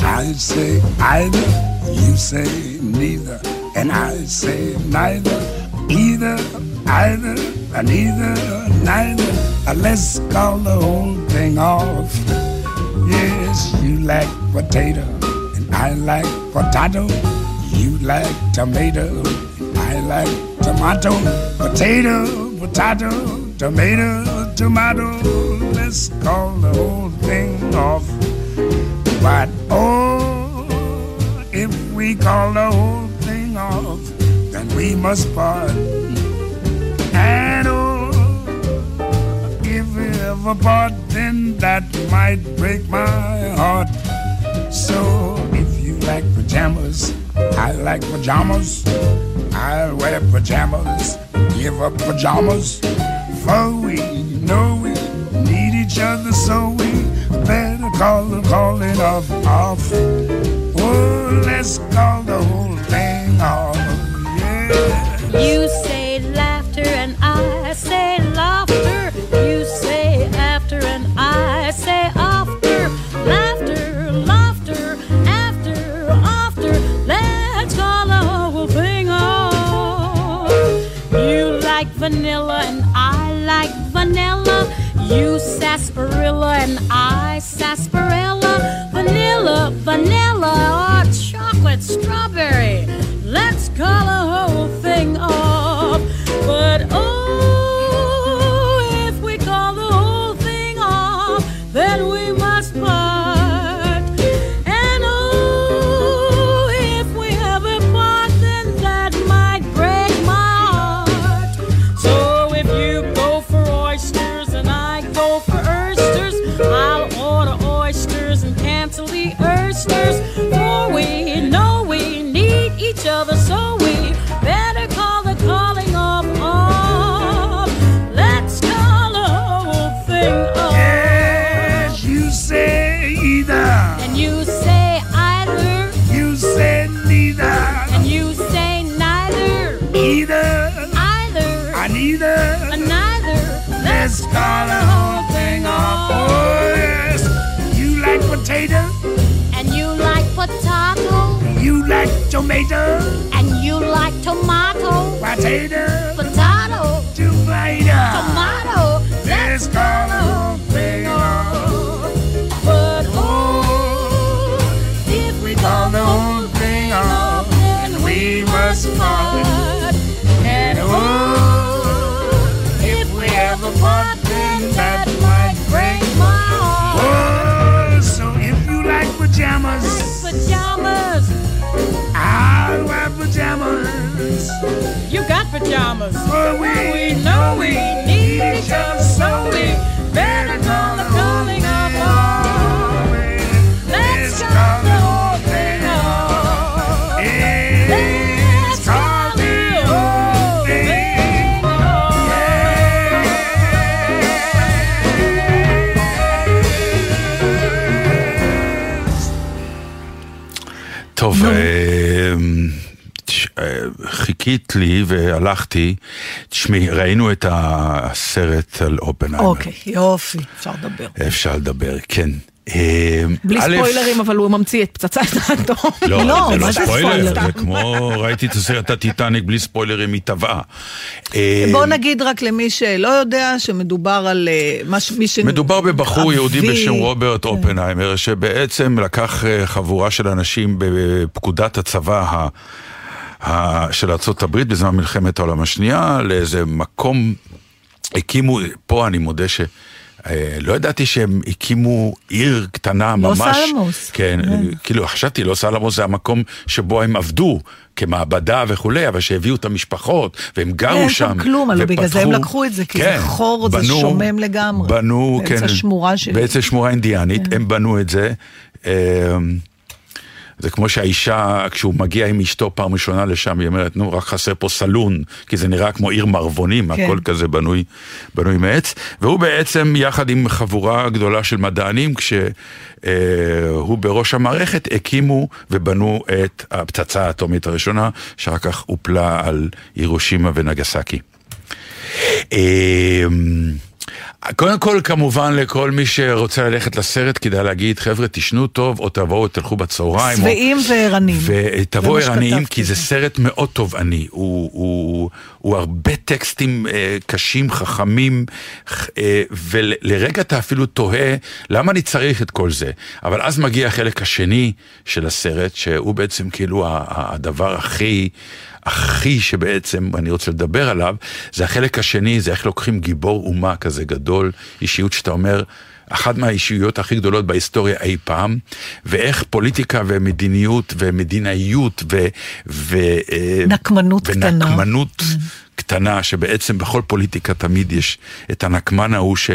Speaker 6: I say either. You say neither, and I say neither. Either, either, and neither, neither. Let's call the whole thing off. Yes, you like potato, and I like potato. You like tomato, I like tomato. Potato, potato, tomato, tomato. Let's call the whole thing off. But oh, if we call the whole thing off, then we must part. And oh, if we ever part, then that might break my heart. So if you like pajamas, I like pajamas. I'll wear pajamas, give up pajamas. For we know we need each other, so we better call the calling off off. Oh, let's call the whole thing off. Yeah.
Speaker 5: You say laughter and I say laughter. You say after and I say after. Laughter, laughter, after, after. Let's call the whole thing off. You like vanilla and I like vanilla. You sarsaparilla and I sarsaparilla. Vanilla, vanilla, or chocolate strawberry. Let's call the whole thing off. But oh,
Speaker 6: tomato,
Speaker 5: and you like tomato,
Speaker 6: potato,
Speaker 5: potato,
Speaker 6: tomato.
Speaker 5: tomato.
Speaker 6: Let's call
Speaker 5: pajamas. For we, we know we
Speaker 2: חיכית לי והלכתי, תשמעי, ראינו את הסרט על אופנהיימר.
Speaker 3: אוקיי, יופי, אפשר לדבר.
Speaker 2: אפשר לדבר, כן. אה,
Speaker 4: בלי ספוילרים, אבל הוא ממציא את פצצת האטום.
Speaker 2: לא,
Speaker 3: לא,
Speaker 2: זה לא ספוילר? זה כמו, ראיתי את הסרט הטיטניק בלי ספוילרים, היא טבעה. אה,
Speaker 3: בוא נגיד רק למי שלא יודע שמדובר על אה, מי ש...
Speaker 2: מדובר בבחור יהודי בשם רוברט. אופנהיימר, שבעצם לקח חבורה של אנשים בפקודת הצבא ה... של ארה"ב בזמן מלחמת העולם השנייה, לאיזה מקום, הקימו, פה אני מודה ש... אה, לא ידעתי שהם הקימו עיר קטנה
Speaker 3: לוס
Speaker 2: ממש.
Speaker 3: אלמוס.
Speaker 2: כן,
Speaker 3: כן.
Speaker 2: כאילו חשבתי לוס אלמוס זה המקום שבו הם עבדו כמעבדה וכולי, אבל שהביאו את המשפחות והם גרו
Speaker 3: אין
Speaker 2: שם.
Speaker 3: שם כלום, הלוא בגלל זה הם לקחו את זה, כי זה
Speaker 2: כן,
Speaker 3: חור, זה
Speaker 2: בנו-
Speaker 3: שומם לגמרי.
Speaker 2: בנו, כן,
Speaker 3: שמורה של-
Speaker 2: באמצע שמורה אינדיאנית,
Speaker 3: כן.
Speaker 2: הם בנו את זה. אמ, זה כמו שהאישה, כשהוא מגיע עם אשתו פעם ראשונה לשם, היא אומרת, נו, רק חסר פה סלון, כי זה נראה כמו עיר מערבונים,
Speaker 3: כן.
Speaker 2: הכל כזה בנוי, בנוי מעץ. והוא בעצם, יחד עם חבורה גדולה של מדענים, כשהוא בראש המערכת, הקימו ובנו את הפצצה האטומית הראשונה, שאחר כך הופלה על הירושימה ונגסקי. קודם כל, כמובן, לכל מי שרוצה ללכת לסרט, כדאי להגיד, חבר'ה, תשנו טוב, או תבואו, תלכו בצהריים. או-
Speaker 3: שבעים וערניים.
Speaker 2: ותבואו ערניים. כי זה סרט מאוד תובעני. הוא, הוא, הוא הרבה טקסטים אה, קשים, חכמים, אה, ולרגע אתה אפילו תוהה, למה אני צריך את כל זה? אבל אז מגיע החלק השני של הסרט, שהוא בעצם כאילו הדבר הכי... הכי שבעצם אני רוצה לדבר עליו, זה החלק השני, זה איך לוקחים גיבור אומה כזה גדול, אישיות שאתה אומר, אחת מהאישיויות הכי גדולות בהיסטוריה אי פעם, ואיך פוליטיקה ומדיניות ומדינאיות ו... ו אה,
Speaker 3: נקמנות קטנה.
Speaker 2: ונקמנות קטנה, שבעצם בכל פוליטיקה תמיד יש את הנקמן ההוא ש...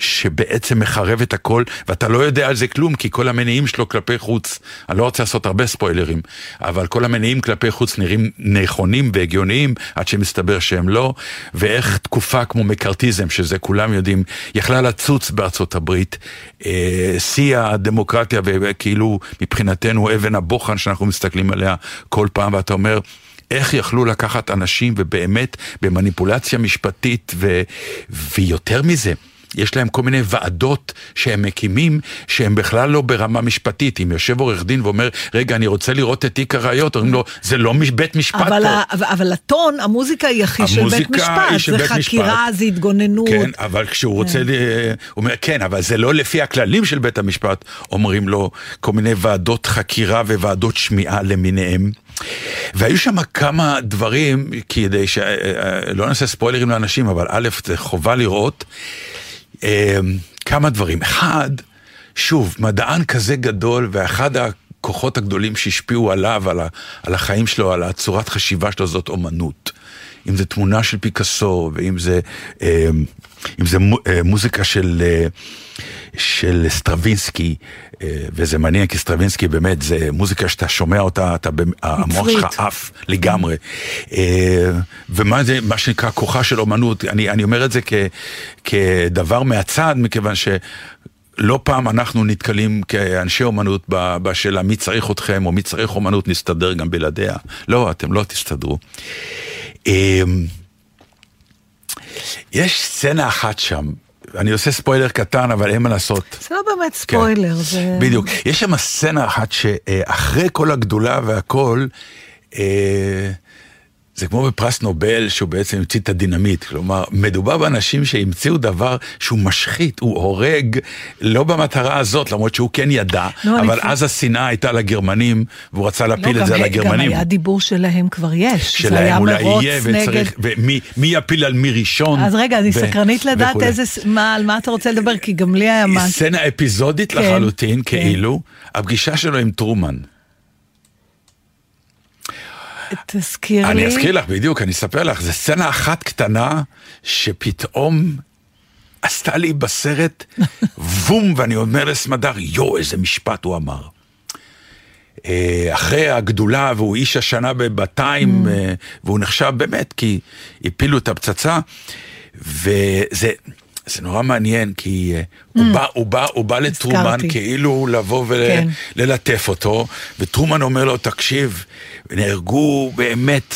Speaker 2: שבעצם מחרב את הכל, ואתה לא יודע על זה כלום, כי כל המניעים שלו כלפי חוץ, אני לא רוצה לעשות הרבה ספוילרים, אבל כל המניעים כלפי חוץ נראים נכונים והגיוניים, עד שמסתבר שהם לא, ואיך תקופה כמו מקארתיזם, שזה כולם יודעים, יכלה לצוץ בארצות הברית, אה, שיא הדמוקרטיה, וכאילו מבחינתנו אבן הבוחן שאנחנו מסתכלים עליה כל פעם, ואתה אומר, איך יכלו לקחת אנשים ובאמת במניפולציה משפטית ו... ויותר מזה. יש להם כל מיני ועדות שהם מקימים, שהם בכלל לא ברמה משפטית. אם יושב עורך דין ואומר, רגע, אני רוצה לראות את תיק הראיות, אומרים לו, זה לא בית משפט
Speaker 3: אבל,
Speaker 2: פה.
Speaker 3: ה, אבל- אבל הטון, המוזיקה היא הכי של בית
Speaker 2: המוזיקה היא
Speaker 3: משפט.
Speaker 2: של
Speaker 3: זה
Speaker 2: בית
Speaker 3: חקירה,
Speaker 2: משפט.
Speaker 3: זה התגוננות.
Speaker 2: כן, אבל כשהוא רוצה, ל... הוא אומר, כן, אבל זה לא לפי הכללים של בית המשפט, אומרים לו כל מיני ועדות חקירה וועדות שמיעה למיניהם. והיו שם כמה דברים, כדי שלא נעשה ספוילרים לאנשים, אבל א', זה חובה לראות אה, כמה דברים. אחד, שוב, מדען כזה גדול, ואחד הכוחות הגדולים שהשפיעו עליו, על, ה, על החיים שלו, על הצורת חשיבה שלו, זאת אומנות. אם זה תמונה של פיקאסו, ואם זה, אה, אם זה אה, מוזיקה של, אה, של סטרווינסקי, אה, וזה מעניין כי סטרווינסקי באמת זה מוזיקה שאתה שומע אותה, אתה, המוח שלך. עף לגמרי. אה, ומה זה, מה שנקרא כוחה של אומנות, אני, אני אומר את זה כ, כדבר מהצד, מכיוון ש... לא פעם אנחנו נתקלים כאנשי אומנות בשאלה מי צריך אתכם או מי צריך אומנות, נסתדר גם בלעדיה. לא, אתם לא תסתדרו. אמ, יש סצנה אחת שם, אני עושה ספוילר קטן, אבל אין מה לעשות.
Speaker 3: זה לא באמת
Speaker 2: כן.
Speaker 3: ספוילר, זה...
Speaker 2: בדיוק. יש שם סצנה אחת שאחרי כל הגדולה והכל, אה, זה כמו בפרס נובל שהוא בעצם המציא את הדינמיט. כלומר, מדובר באנשים שהמציאו דבר שהוא משחית, הוא הורג, לא במטרה הזאת, למרות שהוא כן ידע,
Speaker 3: לא,
Speaker 2: אבל
Speaker 3: אני-
Speaker 2: אז השנאה הייתה לגרמנים, והוא רצה להפיל
Speaker 3: לא,
Speaker 2: את זה על הגרמנים.
Speaker 3: גם היה דיבור שלהם כבר יש. זה היה
Speaker 2: שלהם אולי יהיה,
Speaker 3: נגד...
Speaker 2: וצריך, ומי מי יפיל על מי ראשון.
Speaker 3: אז רגע, אני
Speaker 2: ו-
Speaker 3: סקרנית לדעת
Speaker 2: וכולי.
Speaker 3: איזה, מה, על מה אתה רוצה לדבר, כי גם לי היה משהו.
Speaker 2: סצנה אפיזודית
Speaker 3: כן,
Speaker 2: לחלוטין,
Speaker 3: כן.
Speaker 2: כאילו, הפגישה שלו עם טרומן.
Speaker 3: תזכיר לי.
Speaker 2: אני אזכיר לך, בדיוק, אני אספר לך, זו סצנה אחת קטנה, שפתאום עשתה לי בסרט בום, ואני אומר לסמדר, יואו, איזה משפט הוא אמר. אה, אחרי הגדולה, והוא איש השנה בטיים, אה, והוא נחשב באמת, כי הפילו את הפצצה, וזה... זה נורא מעניין, כי אה, הוא, בא, הוא, בא, הוא בא לטרומן. כאילו לבוא
Speaker 3: כן.
Speaker 2: וללטף אותו, וטרומן אומר לו, תקשיב, נהרגו באמת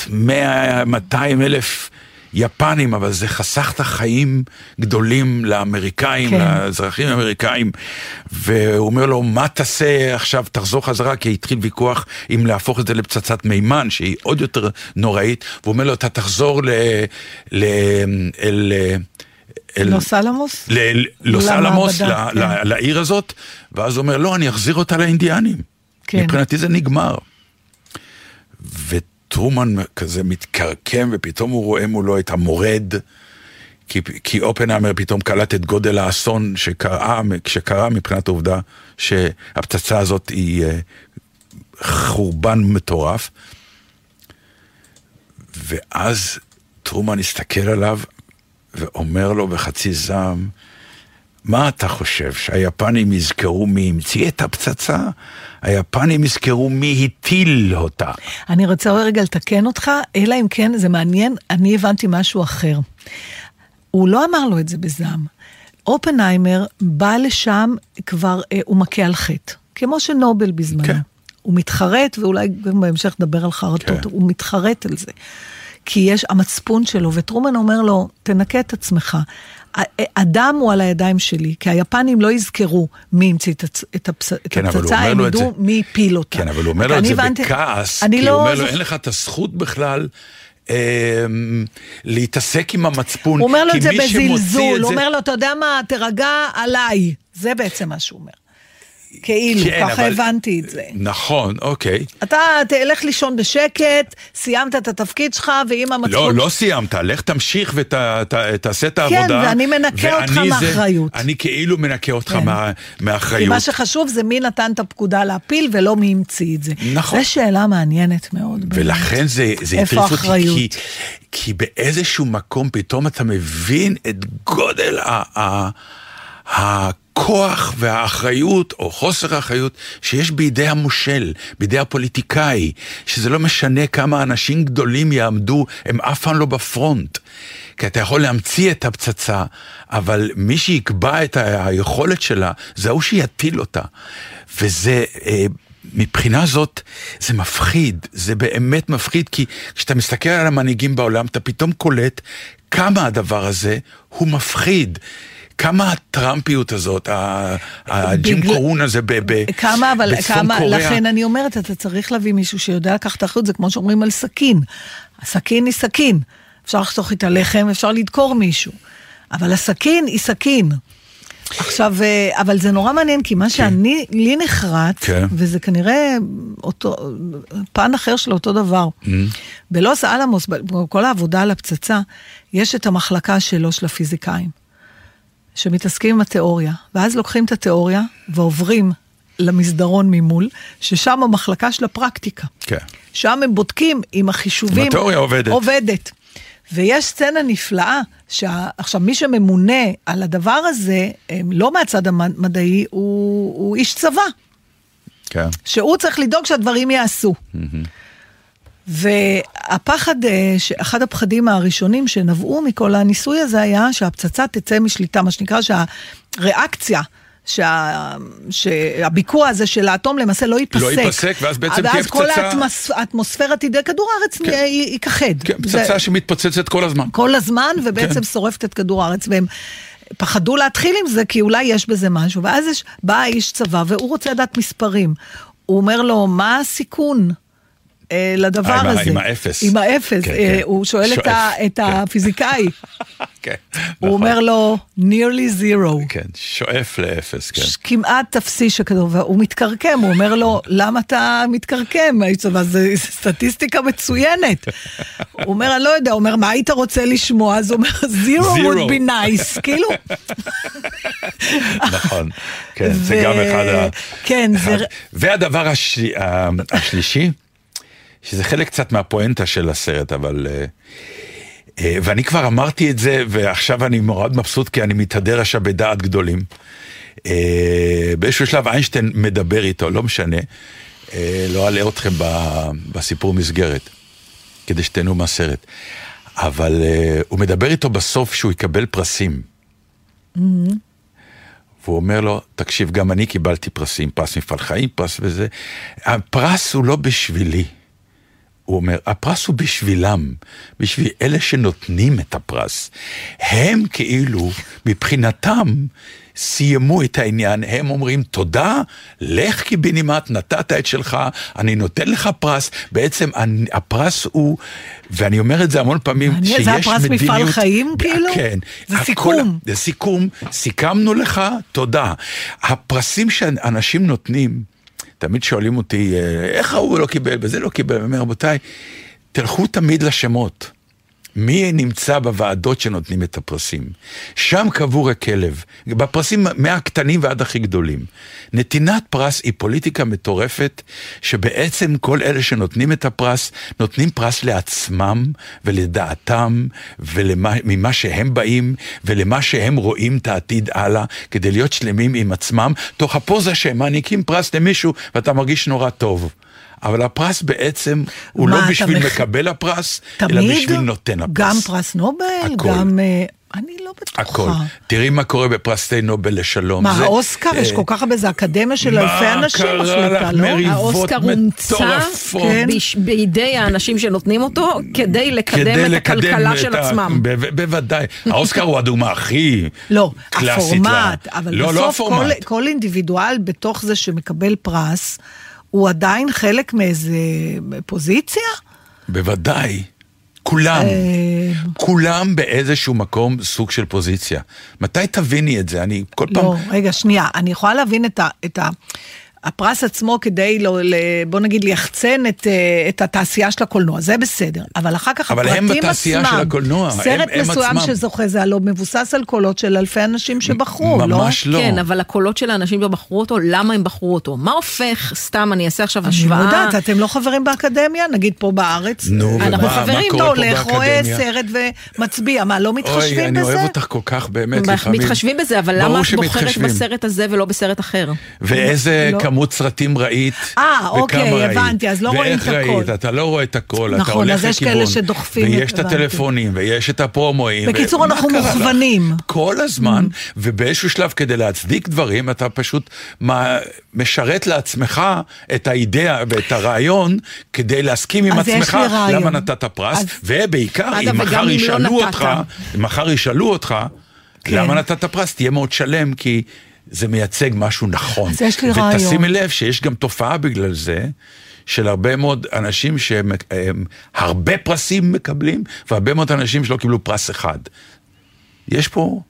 Speaker 2: 100-200 אלף יפנים, אבל זה חסך את החיים גדולים לאמריקאים,
Speaker 3: כן.
Speaker 2: לאזרחים האמריקאים, והוא אומר לו, מה תעשה עכשיו, תחזור חזרה, כי התחיל ויכוח אם להפוך את זה לפצצת מימן, שהיא עוד יותר נוראית, והוא אומר לו, אתה תחזור ל... ל... אל... אל...
Speaker 3: לוס אלמוס?
Speaker 2: ל- לוס אלמוס,
Speaker 3: למעבדה,
Speaker 2: ל- ל-
Speaker 3: כן.
Speaker 2: לעיר הזאת, ואז הוא אומר, לא, אני אחזיר אותה לאינדיאנים.
Speaker 3: כן.
Speaker 2: מבחינתי זה נגמר. וטרומן כזה מתקרקם, ופתאום הוא רואה מולו את המורד, כי, כי אופנהיימר פתאום קלט את גודל האסון שקרה, שקרה מבחינת העובדה שהפצצה הזאת היא אה, חורבן מטורף. ואז טרומן הסתכל עליו ואומר לו בחצי זעם, מה אתה חושב, שהיפנים יזכרו מי המציא את הפצצה? היפנים יזכרו מי הטיל אותה.
Speaker 3: אני רוצה רגע לתקן אותך, אלא אם כן, זה מעניין, אני הבנתי משהו אחר. הוא לא אמר לו את זה בזעם. אופנהיימר בא לשם כבר, אה, הוא מכה על חטא, כמו שנובל בזמנו.
Speaker 2: כן.
Speaker 3: הוא מתחרט, ואולי גם בהמשך נדבר על חרטות,
Speaker 2: כן.
Speaker 3: הוא מתחרט על זה. כי יש המצפון שלו, וטרומן אומר לו, תנקה את עצמך. הדם הוא על הידיים שלי, כי היפנים לא יזכרו מי המציא את הצ-
Speaker 2: כן,
Speaker 3: הפצצה, הם ידעו מי הפיל אותה.
Speaker 2: כן, אבל הוא אומר לו את זה
Speaker 3: הבנתי-
Speaker 2: בכעס, כי
Speaker 3: לא
Speaker 2: הוא אומר לו, אין לך את הזכות בכלל אה, להתעסק עם המצפון.
Speaker 3: הוא אומר לו את זה בזלזול, הוא אומר לו, אתה יודע מה, תירגע עליי. זה בעצם מה שהוא אומר. כאילו,
Speaker 2: כן,
Speaker 3: ככה
Speaker 2: אבל-
Speaker 3: הבנתי את זה.
Speaker 2: נכון, אוקיי.
Speaker 3: אתה תלך לישון בשקט, סיימת את התפקיד שלך, ואם המצפון...
Speaker 2: לא, לא סיימת, לך תמשיך ותעשה את העבודה.
Speaker 3: כן, ואני מנקה אותך
Speaker 2: ואני זה-
Speaker 3: מאחריות.
Speaker 2: אני כאילו מנקה אותך
Speaker 3: כן.
Speaker 2: מה-
Speaker 3: כי
Speaker 2: מאחריות.
Speaker 3: מה שחשוב זה מי נתן את הפקודה להפיל ולא מי המציא את זה.
Speaker 2: נכון.
Speaker 3: זו שאלה מעניינת מאוד. באמת.
Speaker 2: ולכן זה, זה
Speaker 3: איפה
Speaker 2: הטריף אותי? כי, כי באיזשהו מקום פתאום אתה מבין את גודל ה, ה, הכוח והאחריות, או חוסר האחריות, שיש בידי המושל, בידי הפוליטיקאי, שזה לא משנה כמה אנשים גדולים יעמדו, הם אף פעם לא בפרונט. כי אתה יכול להמציא את הפצצה, אבל מי שיקבע את היכולת שלה, זה ההוא שיטיל אותה. וזה... אה, מבחינה זאת זה מפחיד, זה באמת מפחיד, כי כשאתה מסתכל על המנהיגים בעולם, אתה פתאום קולט כמה הדבר הזה הוא מפחיד. כמה הטראמפיות הזאת, הג'ים
Speaker 3: בגלל-
Speaker 2: קורון הזה
Speaker 3: כמה, אבל כמה,
Speaker 2: קוריאה.
Speaker 3: לכן אני אומרת, אתה צריך להביא מישהו שיודע לקחת אחריות, זה כמו שאומרים על סכין. הסכין היא סכין. אפשר לחתוך איתה לחם, אפשר לדקור מישהו. אבל הסכין היא סכין. עכשיו, אה, אבל זה נורא מעניין, כי מה שאני, לי נחרט,
Speaker 2: כן.
Speaker 3: וזה כנראה אותו, פן אחר של אותו דבר. בלוס אלמוס, בכל העבודה על הפצצה, יש את המחלקה שלו, של הפיזיקאים. שמתעסקים עם התיאוריה, ואז לוקחים את התיאוריה ועוברים למסדרון ממול, ששם המחלקה של הפרקטיקה.
Speaker 2: כן.
Speaker 3: שם הם בודקים אם החישובים...
Speaker 2: אם התיאוריה עובדת.
Speaker 3: עובדת. ויש סצנה נפלאה, שה... עכשיו מי שממונה על הדבר הזה, לא מהצד המדעי, הוא, הוא איש צבא,
Speaker 2: כן.
Speaker 3: שהוא צריך לדאוג שהדברים ייעשו. והפחד, אה, אחד הפחדים הראשונים שנבעו מכל הניסוי הזה היה שהפצצה תצא משליטה, מה שנקרא שהריאקציה. שה... שהביקוע הזה של האטום למעשה לא ייפסק.
Speaker 2: לא ייפסק, ואז בעצם תהיה
Speaker 3: ואז כל
Speaker 2: פצצה-
Speaker 3: האטמוס... האטמוספירה תדע, כדור הארץ
Speaker 2: כן.
Speaker 3: כן. ייכחד.
Speaker 2: כן,
Speaker 3: זה-
Speaker 2: פצצה שמתפוצצת כל הזמן.
Speaker 3: כל הזמן, ובעצם
Speaker 2: כן.
Speaker 3: שורפת את כדור הארץ, והם פחדו להתחיל עם זה, כי אולי יש בזה משהו. ואז יש, בא האיש צבא, והוא רוצה לדעת מספרים. הוא אומר לו, מה הסיכון? אה, לדבר
Speaker 2: עם ה-
Speaker 3: הזה.
Speaker 2: עם האפס.
Speaker 3: עם האפס.
Speaker 2: כן,
Speaker 3: אה,
Speaker 2: כן.
Speaker 3: הוא שואל את,
Speaker 2: שואף,
Speaker 3: ה, את
Speaker 2: כן.
Speaker 3: הפיזיקאי,
Speaker 2: כן,
Speaker 3: הוא
Speaker 2: נכון.
Speaker 3: אומר לו, nearly zero.
Speaker 2: כן, שואף לאפס, כן.
Speaker 3: כמעט אפסי שכתוב, והוא מתקרקם, הוא אומר לו, למה אתה מתקרקם? זה סטטיסטיקה מצוינת. הוא אומר, אני לא יודע, הוא אומר, מה היית רוצה לשמוע? אז הוא אומר, zero would be nice, כאילו.
Speaker 2: נכון, כן, זה גם אחד ה...
Speaker 3: כן. זה-
Speaker 2: והדבר השלי- ה- השלישי, שזה חלק קצת מהפואנטה של הסרט, אבל... אה, אה, ואני כבר אמרתי את זה, ועכשיו אני מאוד מבסוט כי אני מתהדר עכשיו בדעת גדולים. אה, באיזשהו שלב איינשטיין מדבר איתו, לא משנה, לא אלאה אתכם בסיפור מסגרת, כדי שתהנו מהסרט. אבל הוא מדבר איתו בסוף שהוא יקבל פרסים. והוא אומר לו, תקשיב, גם אני קיבלתי פרסים, פרס מפעל חיים, פרס וזה. הפרס הוא לא בשבילי. הוא אומר, הפרס הוא בשבילם, בשביל אלה שנותנים את הפרס. הם כאילו, מבחינתם, סיימו את העניין, הם אומרים תודה, לך קיבינימט, נתת את שלך, אני נותן לך פרס, בעצם אני, הפרס הוא, ואני אומר את זה המון פעמים,
Speaker 3: מעניין,
Speaker 2: שיש
Speaker 3: זה
Speaker 2: מדיניות...
Speaker 3: הפרס מפעל חיים, כאילו?
Speaker 2: כן.
Speaker 3: זה
Speaker 2: הכל-
Speaker 3: סיכום.
Speaker 2: זה סיכום, סיכמנו לך, תודה. הפרסים שאנשים נותנים, תמיד שואלים אותי, אה, איך ההוא לא קיבל וזה לא קיבל, אני אומר, רבותיי, תלכו תמיד לשמות. מי נמצא בוועדות שנותנים את הפרסים? שם קבור הכלב, בפרסים מהקטנים ועד הכי גדולים. נתינת פרס היא פוליטיקה מטורפת, שבעצם כל אלה שנותנים את הפרס, נותנים פרס לעצמם ולדעתם וממה שהם באים ולמה שהם רואים את העתיד הלאה, כדי להיות שלמים עם עצמם, תוך הפוזה שהם מעניקים פרס למישהו ואתה מרגיש נורא טוב. אבל הפרס בעצם הוא
Speaker 3: מה,
Speaker 2: לא בשביל
Speaker 3: מח-
Speaker 2: מקבל הפרס,
Speaker 3: תמיד?
Speaker 2: אלא בשביל נותן הפרס.
Speaker 3: גם פרס נובל,
Speaker 2: הכל.
Speaker 3: גם... אה, אני לא בטוחה.
Speaker 2: הכל. תראי מה קורה בפרסי נובל לשלום.
Speaker 3: מה,
Speaker 2: זה-
Speaker 3: האוסקר? יש
Speaker 2: אה,
Speaker 3: כל כך הרבה, זה אקדמיה של אלפי אנשים
Speaker 2: קרה
Speaker 3: מחליטה,
Speaker 2: לך,
Speaker 3: לא?
Speaker 2: מריבות
Speaker 4: האוסקר הומצא
Speaker 2: מטורפות.
Speaker 3: כן.
Speaker 4: בש- בידי האנשים שנותנים אותו כדי לקדם
Speaker 2: כדי
Speaker 4: את
Speaker 2: לקדם
Speaker 4: הכלכלה
Speaker 2: את
Speaker 4: של
Speaker 2: ה-
Speaker 4: עצמם.
Speaker 2: ב- ב- בוודאי. האוסקר הוא הדוגמה הכי
Speaker 3: לא,
Speaker 2: קלאסית.
Speaker 3: הפורמט,
Speaker 2: לה-
Speaker 3: אבל
Speaker 2: לא, לא
Speaker 3: בסוף כל,
Speaker 2: הפורמט.
Speaker 3: כל אינדיבידואל בתוך זה שמקבל פרס, הוא עדיין חלק מאיזה פוזיציה?
Speaker 2: בוודאי. כולם,
Speaker 3: אה,
Speaker 2: כולם באיזשהו מקום סוג של פוזיציה. מתי תביני את זה? אני כל פעם...
Speaker 3: לא, רגע, שנייה, אני יכולה להבין את ה... את ה הפרס עצמו כדי, לא, ל, בוא נגיד, ליחצן את, אה, את התעשייה של הקולנוע, זה בסדר. אבל אחר כך
Speaker 2: אבל
Speaker 3: הפרטים
Speaker 2: הם
Speaker 3: עצמם,
Speaker 2: בתעשייה של הקולנוע, הם-
Speaker 3: סרט
Speaker 2: הם
Speaker 3: מסוים
Speaker 2: עצמם.
Speaker 3: שזוכה, זה הלוא מבוסס על קולות של אלפי אנשים שבחרו, לא?
Speaker 2: ממש לא.
Speaker 4: כן, אבל הקולות של האנשים שבחרו אותו, למה הם בחרו אותו? מה הופך, סתם אני אעשה עכשיו
Speaker 3: אני לא
Speaker 4: השוואה.
Speaker 3: יודעת, אתם לא חברים באקדמיה? נגיד פה בארץ?
Speaker 2: נו,
Speaker 4: אנחנו
Speaker 2: ומה- מה
Speaker 4: חברים,
Speaker 2: קורה
Speaker 3: אתה
Speaker 2: פה
Speaker 3: הולך, רואה
Speaker 2: באקדמיה?
Speaker 3: סרט ומצביע, מה, לא
Speaker 2: אוי,
Speaker 3: מתחשבים
Speaker 2: אני
Speaker 3: בזה?
Speaker 2: אוהב אותך כל כך, באמת, לפעמים.
Speaker 4: מתחשבים בזה, אבל למה את בוחרת. בסרט הזה ולא בסרט אחר?
Speaker 2: ואיזה
Speaker 3: לא.
Speaker 2: כמות סרטים ראית,
Speaker 3: אה,
Speaker 2: וכמה
Speaker 3: אוקיי,
Speaker 2: ראית,
Speaker 3: הבנתי, אז לא רואים את
Speaker 2: ואיך
Speaker 3: הכל.
Speaker 2: ראית, אתה לא רואה את הכל, אתה
Speaker 3: נכון,
Speaker 2: הולך
Speaker 3: אז יש
Speaker 2: לכיוון.
Speaker 3: כאלה שדוחפים
Speaker 2: ויש את. הטלפונים, ויש את הפרומואים.
Speaker 3: בקיצור,
Speaker 2: ומה
Speaker 3: אנחנו
Speaker 2: קרה לך?
Speaker 3: מוכוונים.
Speaker 2: כל הזמן, ובאיזשהו שלב כדי להצדיק דברים, אתה פשוט משרת לעצמך את האידאה ואת הרעיון, כדי להסכים עם עצמך. למה נתת פרס,
Speaker 3: אז-
Speaker 2: ובעיקר, אם מחר
Speaker 4: לא
Speaker 2: ישאלו
Speaker 4: נתת.
Speaker 2: אותך, אם מחר ישאלו אותך,
Speaker 3: כן.
Speaker 2: למה נתת פרס, תהיה מאוד שלם, כי... זה מייצג משהו נכון.
Speaker 3: אז יש לי רעיון.
Speaker 2: ותשימי לב שיש גם תופעה בגלל זה, של הרבה מאוד אנשים שהם הם, הרבה פרסים מקבלים, והרבה מאוד אנשים שלא קיבלו פרס אחד. יש פה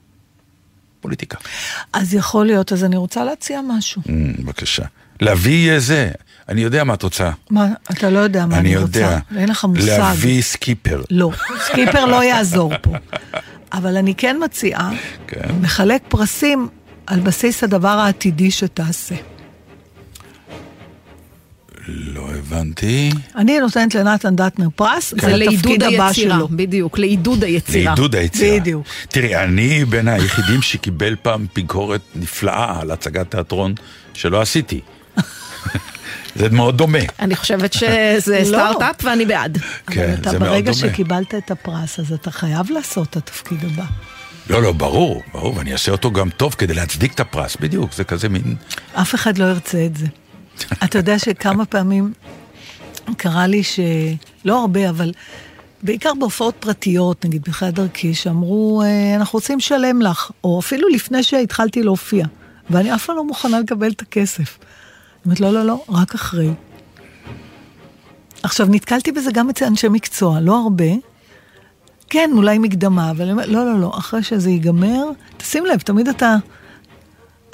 Speaker 2: פוליטיקה.
Speaker 3: אז יכול להיות, אז אני רוצה להציע משהו.
Speaker 2: Mm, בבקשה. להביא זה, אני יודע מה את רוצה.
Speaker 3: מה, אתה לא יודע מה
Speaker 2: אני
Speaker 3: אני רוצה.
Speaker 2: יודע.
Speaker 3: אין לך מושג.
Speaker 2: להביא סקיפר.
Speaker 3: לא, סקיפר לא יעזור פה. אבל אני כן מציעה,
Speaker 2: כן.
Speaker 3: לחלק פרסים על בסיס הדבר העתידי שתעשה.
Speaker 2: לא הבנתי.
Speaker 3: אני נותנת לנתן דטנר פרס,
Speaker 4: זה
Speaker 3: זה
Speaker 4: לעידוד
Speaker 3: הבא
Speaker 4: היצירה,
Speaker 3: שלו.
Speaker 4: בדיוק, לעידוד היצירה.
Speaker 2: לעידוד היצירה.
Speaker 3: בדיוק.
Speaker 2: תראי, אני בין היחידים שקיבל פעם ביקורת נפלאה על הצגת תיאטרון שלא עשיתי. זה מאוד דומה.
Speaker 4: אני חושבת שזה
Speaker 3: לא.
Speaker 4: סטארט-אפ ואני בעד.
Speaker 2: כן,
Speaker 3: אבל אתה
Speaker 2: זה מאוד
Speaker 3: ברגע
Speaker 2: דומה.
Speaker 3: שקיבלת את הפרס, אז אתה חייב לעשות את התפקיד הבא.
Speaker 2: לא, לא, ברור, ברור, ואני אעשה אותו גם טוב כדי להצדיק את הפרס, בדיוק, זה כזה מין...
Speaker 3: אף אחד לא ירצה את זה. אתה יודע שכמה פעמים קרה לי ש... לא הרבה, אבל בעיקר בהופעות פרטיות, נגיד בחדר דרכי, שאמרו, "אה, אנחנו רוצים לשלם לך, או אפילו לפני שהתחלתי להופיע, ואני אף פעם לא מוכנה לקבל את הכסף. אומרת, לא, לא, לא, רק אחרי. עכשיו, נתקלתי בזה גם אצל אנשי מקצוע, לא הרבה. כן, אולי מקדמה, אבל לא, לא, לא, אחרי שזה ייגמר, תשים לב, תמיד אתה...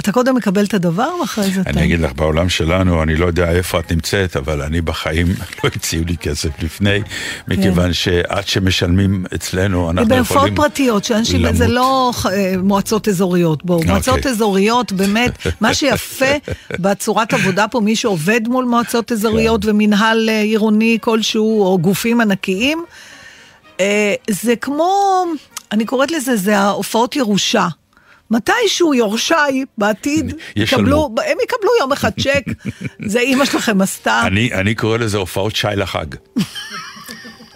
Speaker 3: אתה קודם מקבל את הדבר ואחרי זה אתה...
Speaker 2: אני אגיד לך, בעולם שלנו, אני לא יודע איפה את נמצאת, אבל אני בחיים לא הציעו לי כסף לפני, מכיוון שעד שמשלמים אצלנו, אנחנו
Speaker 3: בהופעות
Speaker 2: יכולים
Speaker 3: פרטיות, שאנשים. זה לא אה, מועצות אזוריות, בואו, מועצות
Speaker 2: אוקיי.
Speaker 3: אזוריות, באמת, מה שיפה בצורת עבודה פה, מי שעובד מול מועצות אזוריות ומינהל אה, עירוני כלשהו, או גופים ענקיים, זה כמו, אני קוראת לזה, זה ההופעות ירושה. מתישהו יורשיי בעתיד. יקבלו, הם יקבלו יום אחד צ'ק, זה אימא שלכם עשתה.
Speaker 2: אני, אני קורא לזה הופעות שי לחג.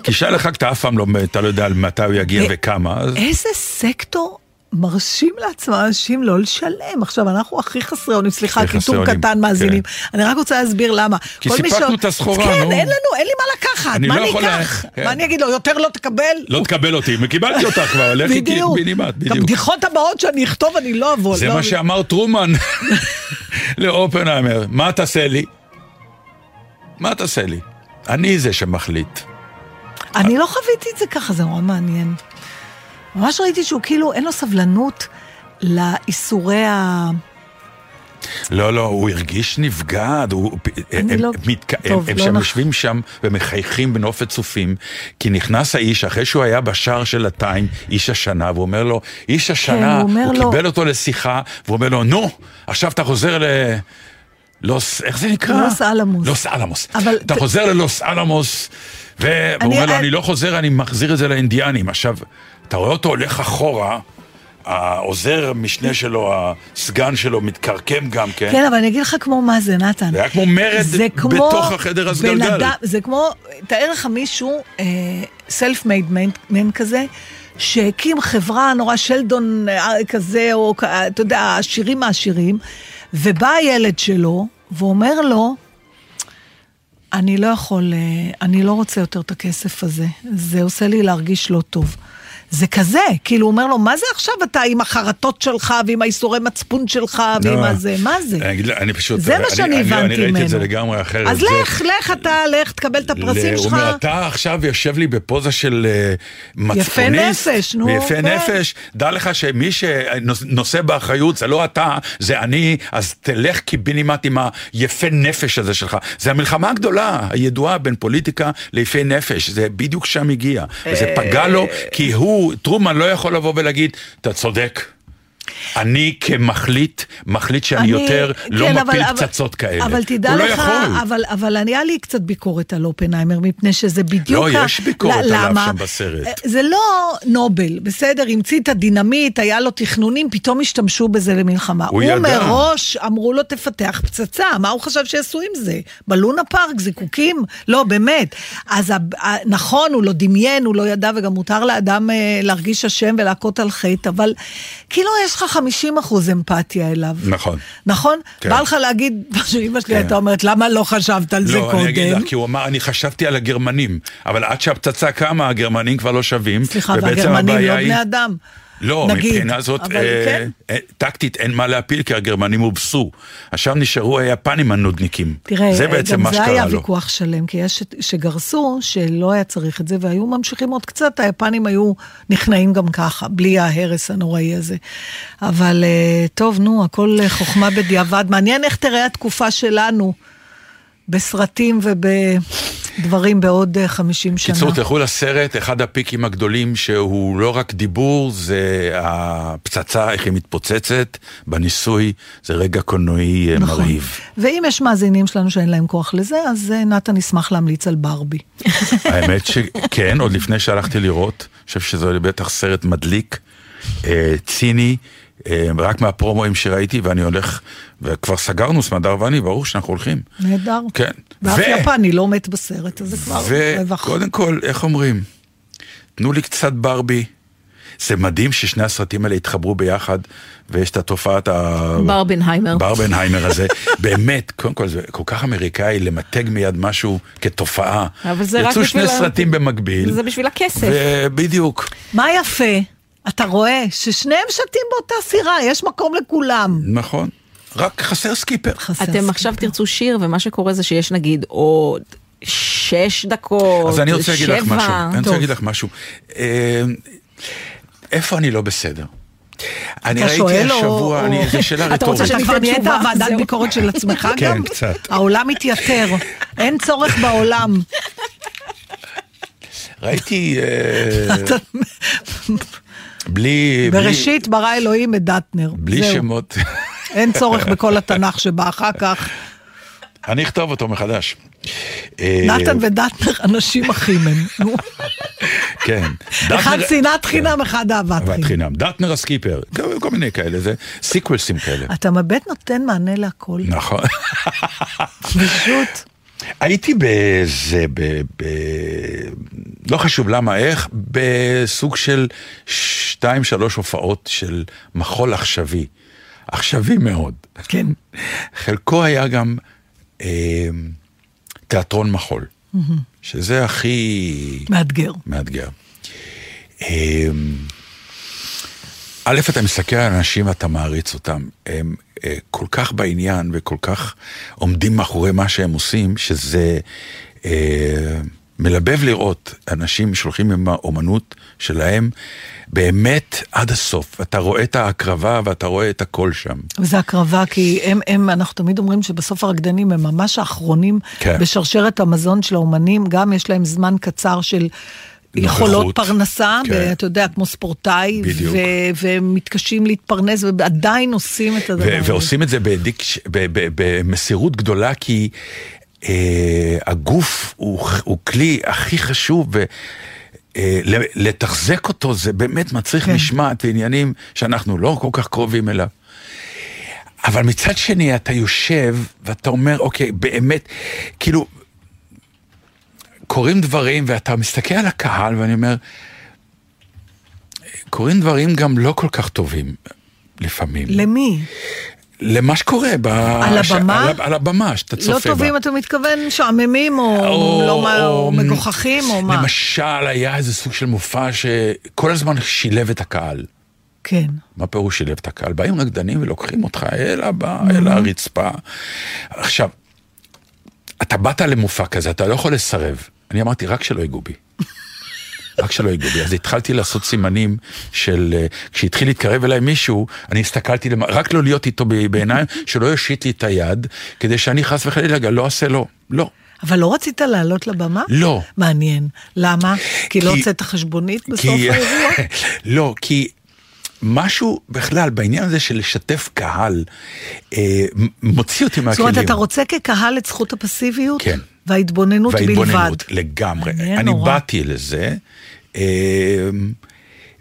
Speaker 2: כי שי לחג אתה אף פעם לא, אתה לא יודע על מתי הוא יגיע
Speaker 3: ו-
Speaker 2: וכמה, אז
Speaker 3: איזה סקטור מרשים לעצמם אנשים לא לשלם. עכשיו, אנחנו הכי חסרי אונים, סליחה, קיטור קטן מאזינים. אני רק רוצה להסביר למה.
Speaker 2: כי סיפקנו את הסחורה,
Speaker 3: כן,
Speaker 2: נו.
Speaker 3: אין לנו, אין לי מה לקחת,
Speaker 2: אני
Speaker 3: מה
Speaker 2: לא
Speaker 3: אני
Speaker 2: יכול לה-
Speaker 3: אקח?
Speaker 2: כן.
Speaker 3: מה אני אגיד לו, יותר לא תקבל?
Speaker 2: לא תקבל אותי, וקיבלתי אותך כבר, לכי. קיבינימט, בדיוק.
Speaker 3: הבדיחות הבאות שאני אכתוב, אני לא אבוא.
Speaker 2: זה
Speaker 3: לא-
Speaker 2: מה שאמר טרומן לאופנהיימר, מה תעשה לי? מה תעשה לי? אני זה שמחליט.
Speaker 3: אני לא חוויתי את זה ככה, זה נורא מעניין. ממש ראיתי שהוא כאילו, אין לו סבלנות לאיסורי ה...
Speaker 2: לא, לא, הוא הרגיש נבגד, הוא,
Speaker 3: אני
Speaker 2: הם,
Speaker 3: לא-
Speaker 2: מתק...
Speaker 3: טוב,
Speaker 2: הם, הם
Speaker 3: לא
Speaker 2: שם
Speaker 3: נח-
Speaker 2: יושבים שם ומחייכים בנופת צופים, כי נכנס האיש, אחרי שהוא היה בשער של הטיים, איש השנה, והוא אומר לו, איש השנה,
Speaker 3: הוא אומר
Speaker 2: הוא
Speaker 3: לו-
Speaker 2: קיבל אותו לשיחה, והוא אומר לו, נו, עכשיו אתה חוזר ל... לוס, איך זה נקרא?
Speaker 3: לוס אלמוס.
Speaker 2: לוס אלמוס.
Speaker 3: אבל
Speaker 2: אתה חוזר ללוס אלמוס, והוא אומר לו,
Speaker 3: אני
Speaker 2: לא חוזר, אני מחזיר את זה לאינדיאנים. עכשיו, אתה רואה אותו הולך אחורה, העוזר משנה שלו, הסגן שלו, מתקרקם גם כן.
Speaker 3: כן, אבל אני אגיד לך כמו מה זה, נתן.
Speaker 2: זה היה כמו מרד בתוך החדר הסגלגל.
Speaker 3: אדם- זה כמו, תאר לך מישהו, סלף מייד מן כזה, שהקים חברה נורא שלדון אה, כזה, או כ- אתה יודע, העשירים מהעשירים, ובא הילד שלו, ואומר לו, אני לא יכול, אה, אני לא רוצה יותר את הכסף הזה, זה עושה לי להרגיש לא טוב. זה כזה, כאילו הוא אומר לו, מה זה עכשיו אתה עם החרטות שלך ועם האיסורי מצפון שלך ועם
Speaker 2: לא.
Speaker 3: הזה, מה זה?
Speaker 2: אני אני פשוט...
Speaker 3: זה מה
Speaker 2: אני-
Speaker 3: שאני
Speaker 2: אני-
Speaker 3: הבנתי
Speaker 2: אני ראיתי את זה
Speaker 3: ממנו.
Speaker 2: לגמרי אחרת.
Speaker 3: אז
Speaker 2: זה-
Speaker 3: לך, לך אתה, לך, תקבל את הפרסים
Speaker 2: ל-
Speaker 3: שלך.
Speaker 2: הוא אומר, אתה עכשיו יושב לי בפוזה של אה, מצפוניסט.
Speaker 3: נפש, נו,
Speaker 2: ויפה
Speaker 3: כן.
Speaker 2: נפש. דע לך שמי שנושא באחריות זה לא אתה, זה אני, אז תלך קיבינימט עם היפה נפש הזה שלך. זה המלחמה הגדולה, הידועה בין פוליטיקה ליפי נפש. זה בדיוק שם הגיע. וזה פגע לו, כי הוא, טרומן לא יכול לבוא ולהגיד, אתה צודק. אני כמחליט, מחליט שאני
Speaker 3: אני-
Speaker 2: יותר לא
Speaker 3: כן,
Speaker 2: מפיל
Speaker 3: אבל- אבל-
Speaker 2: פצצות כאלה.
Speaker 3: אבל תדע
Speaker 2: הוא
Speaker 3: לך,
Speaker 2: לא יכול.
Speaker 3: אבל, אבל היה לי קצת ביקורת על אופנהיימר, מפני שזה בדיוק...
Speaker 2: לא,
Speaker 3: ה-
Speaker 2: יש ביקורת
Speaker 3: ל-
Speaker 2: עליו
Speaker 3: למה?
Speaker 2: שם בסרט.
Speaker 3: אה, זה לא נובל, בסדר, המציא את הדינמיט, היה לו תכנונים, פתאום השתמשו בזה למלחמה.
Speaker 2: הוא
Speaker 3: הוא
Speaker 2: ידע.
Speaker 3: מראש אמרו לו, תפתח פצצה, מה הוא חשב שיעשו עם זה? בלונה פארק, זיקוקים? לא, באמת. אז נכון, הוא לא דמיין, הוא לא ידע, וגם מותר לאדם אה, להרגיש אשם ולהכות על חטא, אבל כאילו יש לך 50 אחוז אמפתיה אליו.
Speaker 2: נכון.
Speaker 3: נכון?
Speaker 2: כן.
Speaker 3: בא לך להגיד, מה שאמא שלי
Speaker 2: כן.
Speaker 3: הייתה אומרת, למה לא חשבת על זה
Speaker 2: לא, אני אגיד
Speaker 3: קודם?
Speaker 2: לך, כי הוא אמר, אני חשבתי על הגרמנים, אבל עד שהפצצה קמה, הגרמנים כבר לא שווים.
Speaker 3: סליחה, והגרמנים לא בני אדם.
Speaker 2: לא,
Speaker 3: נגיד,
Speaker 2: מבחינה זאת, אה,
Speaker 3: כן.
Speaker 2: אה, טקטית אין מה להפיל, כי הגרמנים הובסו. עכשיו נשארו היפנים הנודניקים.
Speaker 3: תראה,
Speaker 2: זה בעצם
Speaker 3: גם
Speaker 2: מה
Speaker 3: זה
Speaker 2: שקרה
Speaker 3: היה
Speaker 2: לו.
Speaker 3: ויכוח שלם, כי יש שגרסו שלא היה צריך את זה, והיו ממשיכים עוד קצת, היפנים היו נכנעים גם ככה, בלי ההרס הנוראי הזה. אבל אה, טוב, נו, הכל אה, חוכמה בדיעבד. מעניין איך תראה התקופה שלנו בסרטים ובדברים בעוד אה, 50 שנה.
Speaker 2: קיצור, תלכו לסרט, אחד הפיקים הגדולים שהוא לא רק דיבור, זה הפצצה, איך היא מתפוצצת, בניסוי, זה רגע קולנועי אה,
Speaker 3: נכון.
Speaker 2: מרהיב.
Speaker 3: ואם יש מאזינים שלנו שאין להם כוח לזה, אז אה, נתן ישמח להמליץ על ברבי.
Speaker 2: האמת שכן, עוד לפני שהלכתי לראות, אני חושב שזה בטח סרט מדליק, אה, ציני, אה, רק מהפרומואים שראיתי, ואני הולך, וכבר סגרנו סמדר ואני, ברור שאנחנו הולכים.
Speaker 3: נהדר.
Speaker 2: כן.
Speaker 3: ואף
Speaker 2: ו-
Speaker 3: יפני לא מת בסרט, אז זה כבר רווח.
Speaker 2: וקודם כל, איך אומרים? תנו לי קצת ברבי. זה מדהים ששני הסרטים האלה התחברו ביחד, ויש את התופעת ה...
Speaker 4: ברבנהיימר.
Speaker 2: ברבנהיימר הזה. באמת, קודם כל זה כל כך אמריקאי למתג מיד משהו כתופעה.
Speaker 4: אבל זה רק
Speaker 2: יצאו שני
Speaker 4: בשביל
Speaker 2: סרטים במקביל.
Speaker 4: זה בשביל הכסף.
Speaker 2: ובדיוק.
Speaker 3: מה יפה? אתה רואה ששניהם שתים באותה סירה, יש מקום לכולם.
Speaker 2: נכון. רק חסר סקיפר.
Speaker 3: חסר
Speaker 4: אתם
Speaker 3: סקיפר.
Speaker 4: עכשיו תרצו שיר, ומה שקורה זה שיש נגיד עוד שש דקות,
Speaker 2: אז אני רוצה להגיד לך
Speaker 4: שבע.
Speaker 2: משהו. אני
Speaker 3: טוב.
Speaker 2: רוצה להגיד לך משהו. אה, איפה אני לא בסדר? אני ראיתי השבוע, אני- זו שאלה
Speaker 4: אתה רוצה
Speaker 2: רטורית.
Speaker 3: אתה
Speaker 4: שאני
Speaker 3: כבר נהיית ועדת. ביקורת של עצמך
Speaker 2: כן,
Speaker 3: גם?
Speaker 2: קצת.
Speaker 3: העולם מתייתר, אין צורך בעולם.
Speaker 2: ראיתי, בלי... בלי-
Speaker 3: בראשית ברא אלוהים את דטנר.
Speaker 2: בלי
Speaker 3: זהו.
Speaker 2: שמות.
Speaker 3: אין צורך בכל התנ"ך שבא אחר כך.
Speaker 2: אני אכתוב אותו מחדש. אה,
Speaker 3: נתן ודטנר אנשים אחים הם.
Speaker 2: כן.
Speaker 3: אחד שנאת חינם, אחד אהבת חינם.
Speaker 2: דטנר הסקיפר, כל- כל מיני כאלה, זה סיקוולסים כאלה.
Speaker 3: אתה מבט נותן מענה להכל.
Speaker 2: נכון.
Speaker 3: פשוט.
Speaker 2: הייתי באיזה, ב, ב, לא חשוב למה, איך, בסוג של שתיים, שלוש הופעות של מחול עכשווי. עכשווי מאוד.
Speaker 3: כן.
Speaker 2: חלקו היה גם אה, תיאטרון מחול, שזה הכי
Speaker 3: מאתגר.
Speaker 2: מאתגר. אה, א', אתה מסתכל על אנשים ואתה מעריץ אותם. הם אה, כל כך בעניין וכל כך עומדים מאחורי מה שהם עושים, שזה אה, מלבב לראות אנשים שהולכים עם האומנות שלהם באמת עד הסוף. אתה רואה את ההקרבה ואתה רואה את הכל שם.
Speaker 3: וזה הקרבה, כי הם, הם, אנחנו תמיד אומרים שבסוף הרקדנים הם ממש האחרונים
Speaker 2: כן.
Speaker 3: בשרשרת המזון של האומנים, גם יש להם זמן קצר של יכולות. פרנסה,
Speaker 2: כן.
Speaker 3: ואתה יודע, כמו ספורטאי. ו- והם מתקשים להתפרנס, ועדיין עושים את הדבר הזה.
Speaker 2: ועושים את זה בדיק, ב- ב- במסירות גדולה, כי אה, הגוף הוא, הוא כלי הכי חשוב, ו... אה, לתחזק אותו זה באמת מצריך
Speaker 3: כן.
Speaker 2: משמעת ועניינים שאנחנו לא כל כך קרובים אליו. אבל מצד שני, אתה יושב ואתה אומר, אוקיי, באמת, כאילו, קורים דברים ואתה מסתכל על הקהל ואני אומר, קורים דברים גם לא כל כך טובים לפעמים.
Speaker 3: למי?
Speaker 2: למה שקורה. ב...
Speaker 3: על
Speaker 2: ש-
Speaker 3: הבמה?
Speaker 2: על, ה- על הבמה, שאתה צופה
Speaker 3: לא
Speaker 2: בה.
Speaker 3: טובים, אתה מתכוון משעממים, או, לא, מה, או מגוחכים, או מה?
Speaker 2: למשל, היה איזה סוג של מופע שכל הזמן שילב את הקהל.
Speaker 3: כן.
Speaker 2: מה פירוש שילב את הקהל? באים רקדנים ולוקחים אותך אל הבא, אל הרצפה. עכשיו, אתה באת למופע כזה, אתה לא יכול לסרב. אני אמרתי, רק שלא ייגעו בי. רק שלא ייגעו בי. אז התחלתי לעשות סימנים של... אה, כשהתחיל להתקרב אליי מישהו, אני הסתכלתי, למ... רק לא להיות איתו בעיניים, שלא יושיט לי את היד, כדי שאני חס וחלילה לא אעשה לו. לא.
Speaker 3: אבל לא רצית לעלות לבמה?
Speaker 2: לא.
Speaker 3: מעניין. למה? כי לא
Speaker 2: כי-
Speaker 3: הוצאת חשבונית בסוף
Speaker 2: כי-
Speaker 3: האירוע?
Speaker 2: לא, כי משהו בכלל בעניין הזה של לשתף קהל, אה, מוציא אותי
Speaker 3: זאת
Speaker 2: מהכלים.
Speaker 3: אומרת, אתה רוצה כקהל את זכות הפסיביות?
Speaker 2: כן.
Speaker 3: וההתבוננות בלבד.
Speaker 2: וההתבוננות, לגמרי. אני
Speaker 3: נורא.
Speaker 2: באתי לזה, אה,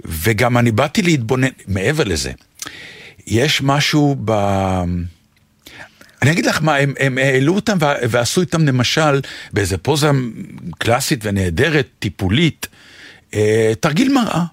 Speaker 2: וגם אני באתי להתבונן, מעבר לזה, יש משהו ב... אני אגיד לך מה, הם, הם העלו אותם ועשו איתם למשל באיזה פוזה קלאסית ונהדרת, טיפולית, אה, תרגיל מראה,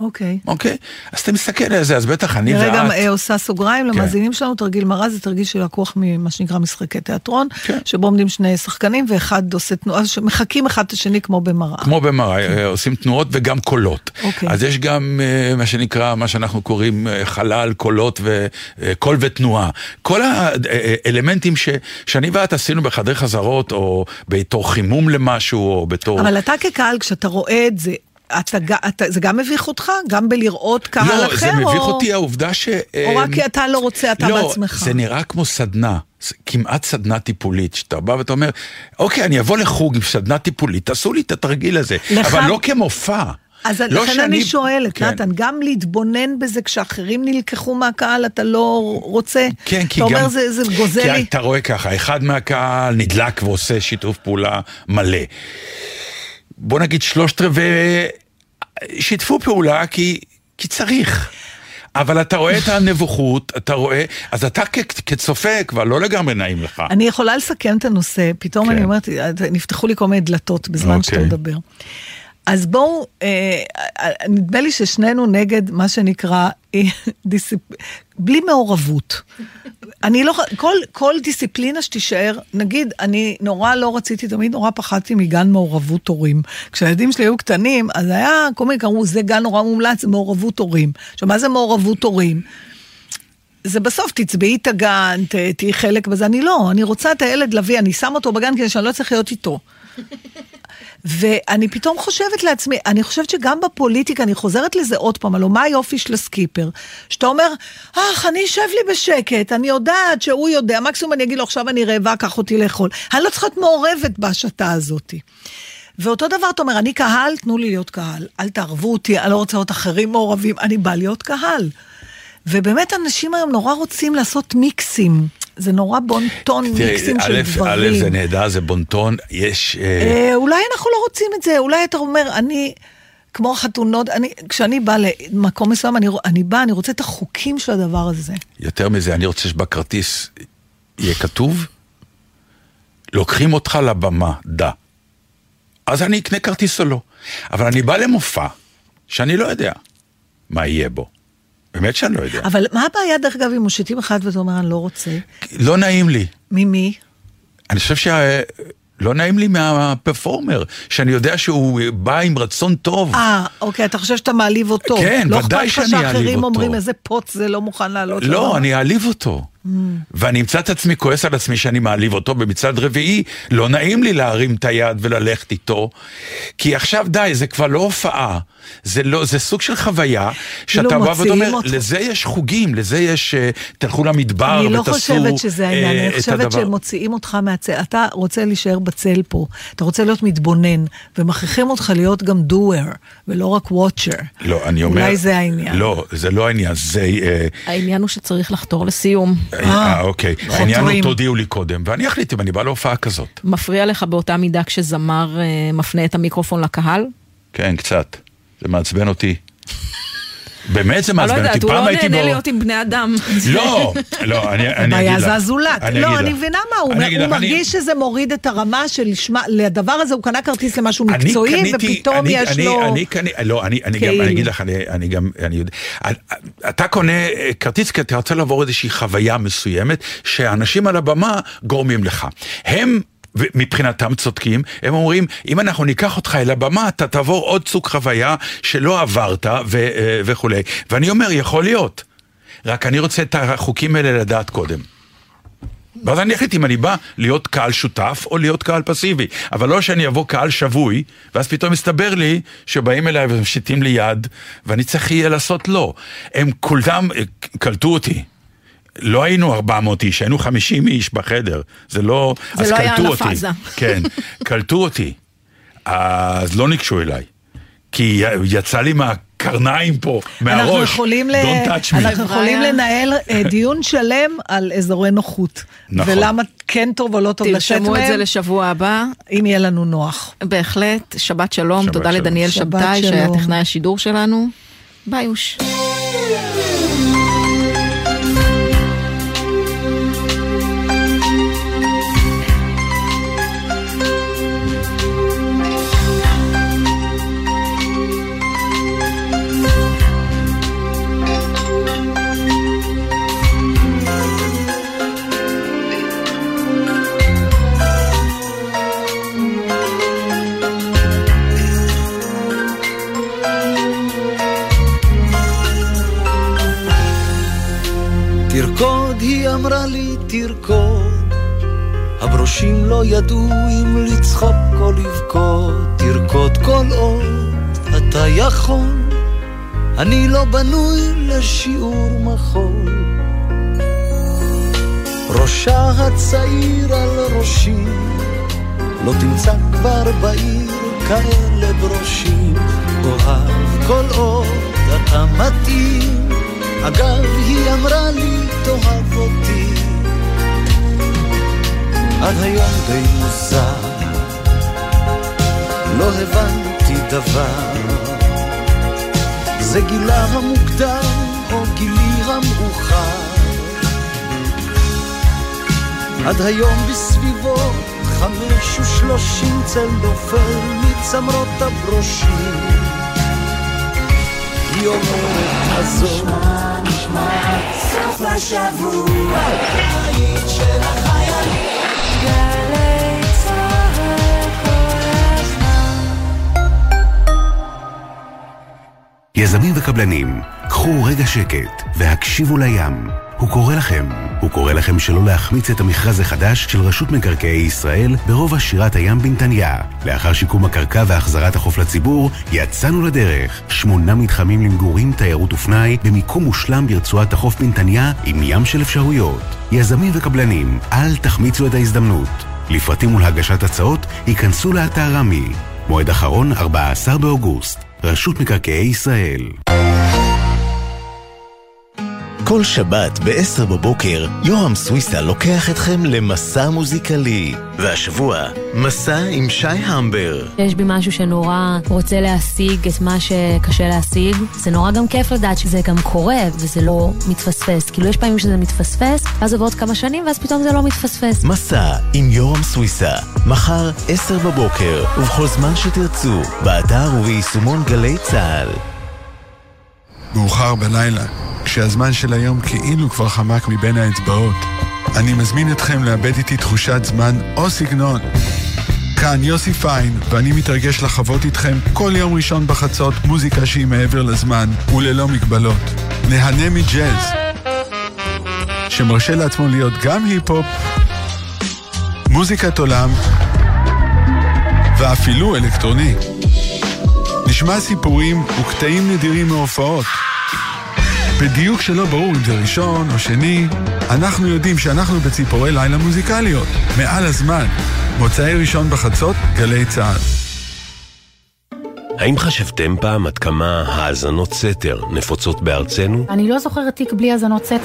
Speaker 3: אוקיי.
Speaker 2: אוקיי? אז אתה מסתכל על זה, אז בטח אני
Speaker 3: אני רגע
Speaker 2: ואת...
Speaker 3: אה, עושה סוגריים למאזינים שלנו, תרגיל מראה זה תרגיל שלקוח ממה שנקרא משחקי תיאטרון,
Speaker 2: כן.
Speaker 3: שבו עומדים שני שחקנים ואחד עושה תנועה, שמחקים אחד את השני כמו במראה.
Speaker 2: כמו במראה, אה, עושים תנועות וגם קולות.
Speaker 3: אוקיי.
Speaker 2: אז יש גם אה, מה שנקרא, מה שאנחנו קוראים אה, חלל, קולות וקול ותנועה. כל האלמנטים ש, שאני ואת עשינו בחדרי חזרות, או בתור חימום למשהו, או בתור...
Speaker 3: אבל אתה כקהל, כשאתה רואה את זה, אתה, אתה, זה גם מביך אותך? גם בלראות קהל
Speaker 2: לא,
Speaker 3: אחר?
Speaker 2: זה מביך
Speaker 3: או,
Speaker 2: אותי העובדה ש...
Speaker 3: או רק כי אתה לא רוצה, אתה
Speaker 2: לא,
Speaker 3: בעצמך?
Speaker 2: זה נראה כמו סדנה, כמעט סדנה טיפולית, שאתה בא ואתה אומר, אוקיי, אני אבוא לחוג עם סדנה טיפולית, תעשו לי את התרגיל הזה,
Speaker 3: לך-
Speaker 2: אבל לא כמופע.
Speaker 3: אז
Speaker 2: לא
Speaker 3: לכן
Speaker 2: שאני-
Speaker 3: אני שואלת,
Speaker 2: כן.
Speaker 3: נתן, גם להתבונן בזה כשאחרים נלקחו מהקהל, אתה לא רוצה?
Speaker 2: כן, כי
Speaker 3: אתה
Speaker 2: גם...
Speaker 3: אומר, זה, זה גוזל
Speaker 2: כי
Speaker 3: לי.
Speaker 2: אתה רואה ככה, אחד מהקהל נדלק ועושה שיתוף פעולה מלא. בוא נגיד שלושת רבעי שיתפו פעולה כי, כי צריך. אבל אתה רואה את הנבוכות, אתה רואה, אז אתה כ- כצופה כבר לא לגמרי נעים לך.
Speaker 3: אני יכולה לסכם את הנושא, פתאום
Speaker 2: כן.
Speaker 3: אני אומרת, נפתחו לי כל מיני דלתות בזמן שאתה
Speaker 2: אוקיי.
Speaker 3: מדבר. אז בואו, אה, אה, נדמה לי ששנינו נגד מה שנקרא אה, דיסיפ... בלי מעורבות. אני לא, כל, כל דיסציפלינה שתישאר, נגיד, אני נורא לא רציתי, תמיד נורא פחדתי מגן מעורבות הורים. כשהילדים שלי היו קטנים, אז היה, כל מיני קראו, זה גן נורא מומלץ, מעורבות הורים. עכשיו, מה זה מעורבות הורים? זה בסוף, תצבעי את הגן, תהיי חלק בזה. אני לא, אני רוצה את הילד להביא, אני שם אותו בגן כדי שאני לא צריך להיות איתו. ואני פתאום חושבת לעצמי, אני חושבת שגם בפוליטיקה, אני חוזרת לזה עוד פעם, הלוא מה היופי של הסקיפר? שאתה אומר, אך, אני אשב לי בשקט, אני יודעת שהוא יודע, מקסימום אני אגיד לו, עכשיו אני רעבה, קח אותי לאכול. אני לא צריכה להיות מעורבת בהשתה הזאת. ואותו דבר, אתה אומר, אני קהל, תנו לי להיות קהל. אל תערבו אותי, אני לא רוצה להיות אחרים מעורבים, אני בא להיות קהל. ובאמת אנשים היום נורא רוצים לעשות מיקסים. זה נורא בונטון מיקסים של דברים.
Speaker 2: א', זה נהדר, זה בונטון, יש... אה,
Speaker 3: אה, אולי אנחנו לא רוצים את זה, אולי אתה אומר, אני, כמו חתונות, אני, כשאני באה למקום מסוים, אני, אני באה, אני רוצה את החוקים של הדבר הזה.
Speaker 2: יותר מזה, אני רוצה שבכרטיס יהיה כתוב, לוקחים אותך לבמה, דה. אז אני אקנה כרטיס או לא. אבל אני בא למופע שאני לא יודע מה יהיה בו. באמת שאני לא יודע.
Speaker 3: אבל מה הבעיה, דרך אגב, אם מושיטים אחד ואתה אומר, אני לא רוצה?
Speaker 2: לא נעים לי.
Speaker 3: ממי?
Speaker 2: אני חושב שלא נעים לי מהפרפורמר, שאני יודע שהוא בא עם רצון טוב.
Speaker 3: אה, אוקיי, אתה חושב שאתה מעליב אותו.
Speaker 2: כן, ודאי שאני
Speaker 3: לא אכפת לך
Speaker 2: אעליב
Speaker 3: שאחרים
Speaker 2: אותו.
Speaker 3: אומרים, איזה פוץ זה לא מוכן לעלות
Speaker 2: לא,
Speaker 3: לבמה?"
Speaker 2: אני אעליב אותו. ואני אמצא את עצמי כועס על עצמי שאני מעליב אותו, ומצד רביעי, לא נעים לי להרים את היד וללכת איתו, כי עכשיו די, זה כבר לא הופעה, זה, לא, זה סוג של חוויה, שאתה
Speaker 3: כאילו
Speaker 2: בא ואתה
Speaker 3: מוציאים
Speaker 2: אומר,
Speaker 3: אותו.
Speaker 2: לזה יש חוגים, לזה יש, אה, תלכו למדבר
Speaker 3: אני לא
Speaker 2: ותעשו
Speaker 3: חושבת שזה העניין,
Speaker 2: אה,
Speaker 3: אני
Speaker 2: את
Speaker 3: חושבת
Speaker 2: הדבר.
Speaker 3: שמוציאים אותך מהצל. אתה רוצה להישאר בצל פה, אתה רוצה להיות מתבונן, ומכריחים אותך להיות גם doer, ולא רק watcher.
Speaker 2: לא, אני אומר...
Speaker 3: אולי זה העניין.
Speaker 2: לא, זה לא העניין, זה... אה,
Speaker 4: העניין הוא שצריך לחתור לסיום.
Speaker 2: אה, אוקיי. העניין הוא. תודיעו לי קודם, ואני אחליט אם אני בא להופעה כזאת.
Speaker 4: מפריע לך באותה מידה כשזמר אה, מפנה את המיקרופון לקהל?
Speaker 2: כן, קצת. זה מעצבן אותי. באמת זה
Speaker 4: אני לא
Speaker 2: מעצבן אותי.
Speaker 4: יודעת, הוא
Speaker 2: פעם
Speaker 4: לא
Speaker 2: הייתי
Speaker 4: נהנה
Speaker 2: בו-
Speaker 4: להיות עם בני אדם.
Speaker 2: לא, לא, אני אני
Speaker 3: הבעיה
Speaker 2: אגיד לך.
Speaker 3: זה הזולת.
Speaker 2: אני
Speaker 3: לא, אני. מבינה מה, הוא
Speaker 2: אני
Speaker 3: הוא
Speaker 2: אני-
Speaker 3: מרגיש שזה מוריד את הרמה של לשמה, לדבר הזה הוא קנה כרטיס למשהו
Speaker 2: אני
Speaker 3: מקצועי,
Speaker 2: קניתי-
Speaker 3: ופתאום
Speaker 2: אני-
Speaker 3: יש
Speaker 2: אני-
Speaker 3: לו...
Speaker 2: אני קני, לא, אני, אני גם,
Speaker 3: כאילו.
Speaker 2: אני אגיד לך, אני, אני גם, אני יודע, אתה קונה אה, כרטיס כי אתה רוצה לעבור איזושהי חוויה מסוימת, שאנשים על הבמה גורמים לך. הם... מבחינתם צודקים, הם אומרים, אם אנחנו ניקח אותך אל הבמה, אתה תעבור עוד סוג חוויה שלא עברת ו- אה, וכולי. ואני אומר, יכול להיות. רק אני רוצה את החוקים האלה לדעת קודם. ואז אני אחליט אם אני בא להיות קהל שותף או להיות קהל פסיבי. אבל לא שאני אבוא קהל שבוי, ואז פתאום מסתבר לי שבאים אליי ומשיטים לי יד, ואני צריך יהיה לעשות לא. הם כולם אה, קלטו אותי. לא היינו 400 איש, היינו 50 איש בחדר. זה לא...
Speaker 4: זה
Speaker 2: אז
Speaker 4: לא היה
Speaker 2: קלטו אותי.
Speaker 4: הפאזה.
Speaker 2: כן, קלטו אותי. אז לא ניגשו אליי. כי יצא לי מהקרניים פה, מהראש.
Speaker 3: אנחנו יכולים, ל...
Speaker 2: Don't touch me.
Speaker 3: אנחנו יכולים. לנהל אה, דיון שלם על אזורי נוחות.
Speaker 2: נכון.
Speaker 3: ולמה כן טוב או לא טוב לצאת
Speaker 4: תרשמו את זה
Speaker 3: מהם,
Speaker 4: לשבוע הבא.
Speaker 3: אם יהיה לנו נוח.
Speaker 4: בהחלט, שבת שלום,
Speaker 2: שבת
Speaker 4: תודה
Speaker 2: שלום.
Speaker 4: לדניאל
Speaker 3: שבת
Speaker 4: שבתאי שהיה. טכנאי השידור שלנו. ביוש.
Speaker 7: תרקוד, הברושים לא ידעו אם לצחוק או לבכות. תרקוד כל עוד אתה יכול. אני לא בנוי לשיעור מחול. ראשה הצעיר על ראשי, לא תמצא כבר בעיר כאלה ברושים. אוהב כל עוד אתה מתאים. אגב, היא אמרה לי, תאהב אותי. עד היום די מוזר, לא הבנתי דבר. זה גילה המוקדם או גילי המאוחר. עד היום בסביבו חמש ושלושים צל נופל מצמרות הברושים. היא אומרת הזאת
Speaker 8: יזמים וקבלנים, קחו רגע שקט והקשיבו לים. הוא קורא לכם. הוא קורא לכם שלא להחמיץ את המכרז החדש של רשות מקרקעי ישראל ברובע שירת הים בנתניה. לאחר שיקום הקרקע והחזרת החוף לציבור, יצאנו לדרך. שמונה מתחמים למגורים, תיירות ופנאי, במיקום מושלם ברצועת החוף בנתניה, עם ים של אפשרויות. יזמים וקבלנים, אל תחמיצו את ההזדמנות. לפרטים ולהגשת הצעות, ייכנסו לאתר רמי. מועד אחרון, 14 באוגוסט. רשות מקרקעי ישראל.
Speaker 9: כל שבת ב-10 בבוקר, יורם סוויסה לוקח אתכם למסע מוזיקלי. והשבוע, מסע עם שי המבר.
Speaker 10: יש בי משהו שנורא רוצה להשיג את מה שקשה להשיג. זה נורא גם כיף לדעת שזה גם קורה וזה לא מתפספס. כאילו יש פעמים שזה מתפספס, ואז עוברות כמה שנים ואז פתאום זה לא מתפספס.
Speaker 9: מסע עם יורם סוויסה, מחר 10 בבוקר, ובכל זמן שתרצו, באתר וביישומון גלי צה"ל.
Speaker 11: מאוחר בלילה, כשהזמן של היום כאילו כבר חמק מבין האצבעות. אני מזמין אתכם לאבד איתי תחושת זמן או סגנון. כאן יוסי פיין, ואני מתרגש לחוות איתכם כל יום ראשון בחצות מוזיקה שהיא מעבר לזמן וללא מגבלות. נהנה מג'אז, שמרשה לעצמו להיות גם היפ-הופ, מוזיקת עולם ואפילו אלקטרוני. נשמע סיפורים וקטעים נדירים מהופעות. בדיוק שלא ברור אם זה ראשון או שני, אנחנו יודעים שאנחנו בציפורי לילה מוזיקליות, מעל הזמן. מוצאי ראשון בחצות, גלי צה"ל.
Speaker 12: האם חשבתם פעם עד כמה האזנות סתר נפוצות בארצנו?
Speaker 13: אני לא זוכרת תיק בלי האזנות סתר.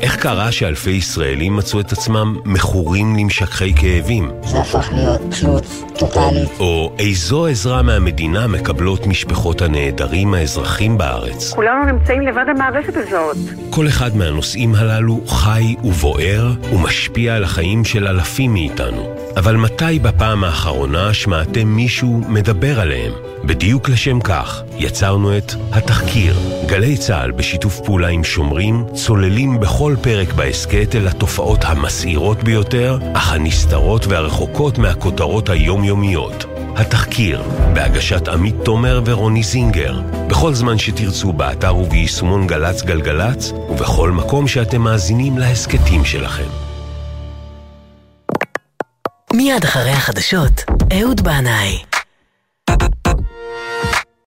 Speaker 12: איך קרה שאלפי ישראלים מצאו את עצמם מכורים למשככי כאבים?
Speaker 14: זה הפך להיות תלות טוטאלית.
Speaker 12: או איזו עזרה מהמדינה מקבלות משפחות הנעדרים האזרחים בארץ?
Speaker 15: כולנו נמצאים לבד המערכת הזאת.
Speaker 12: כל אחד מהנושאים הללו חי ובוער ומשפיע על החיים של אלפים מאיתנו. אבל מתי בפעם האחרונה שמעתם מישהו מדבר עליהם? בדיוק לשם כך יצרנו את התחקיר. גלי צה"ל בשיתוף פעולה עם שומרים צוללים בכל פרק בהסכת אל התופעות המסעירות ביותר, אך הנסתרות והרחוקות מהכותרות היומיומיות. התחקיר, בהגשת עמית תומר ורוני זינגר, בכל זמן שתרצו באתר וביישומון גל"צ גלגלצ, ובכל מקום שאתם מאזינים להסכתים שלכם.
Speaker 16: מיד אחרי החדשות, אהוד בנאי.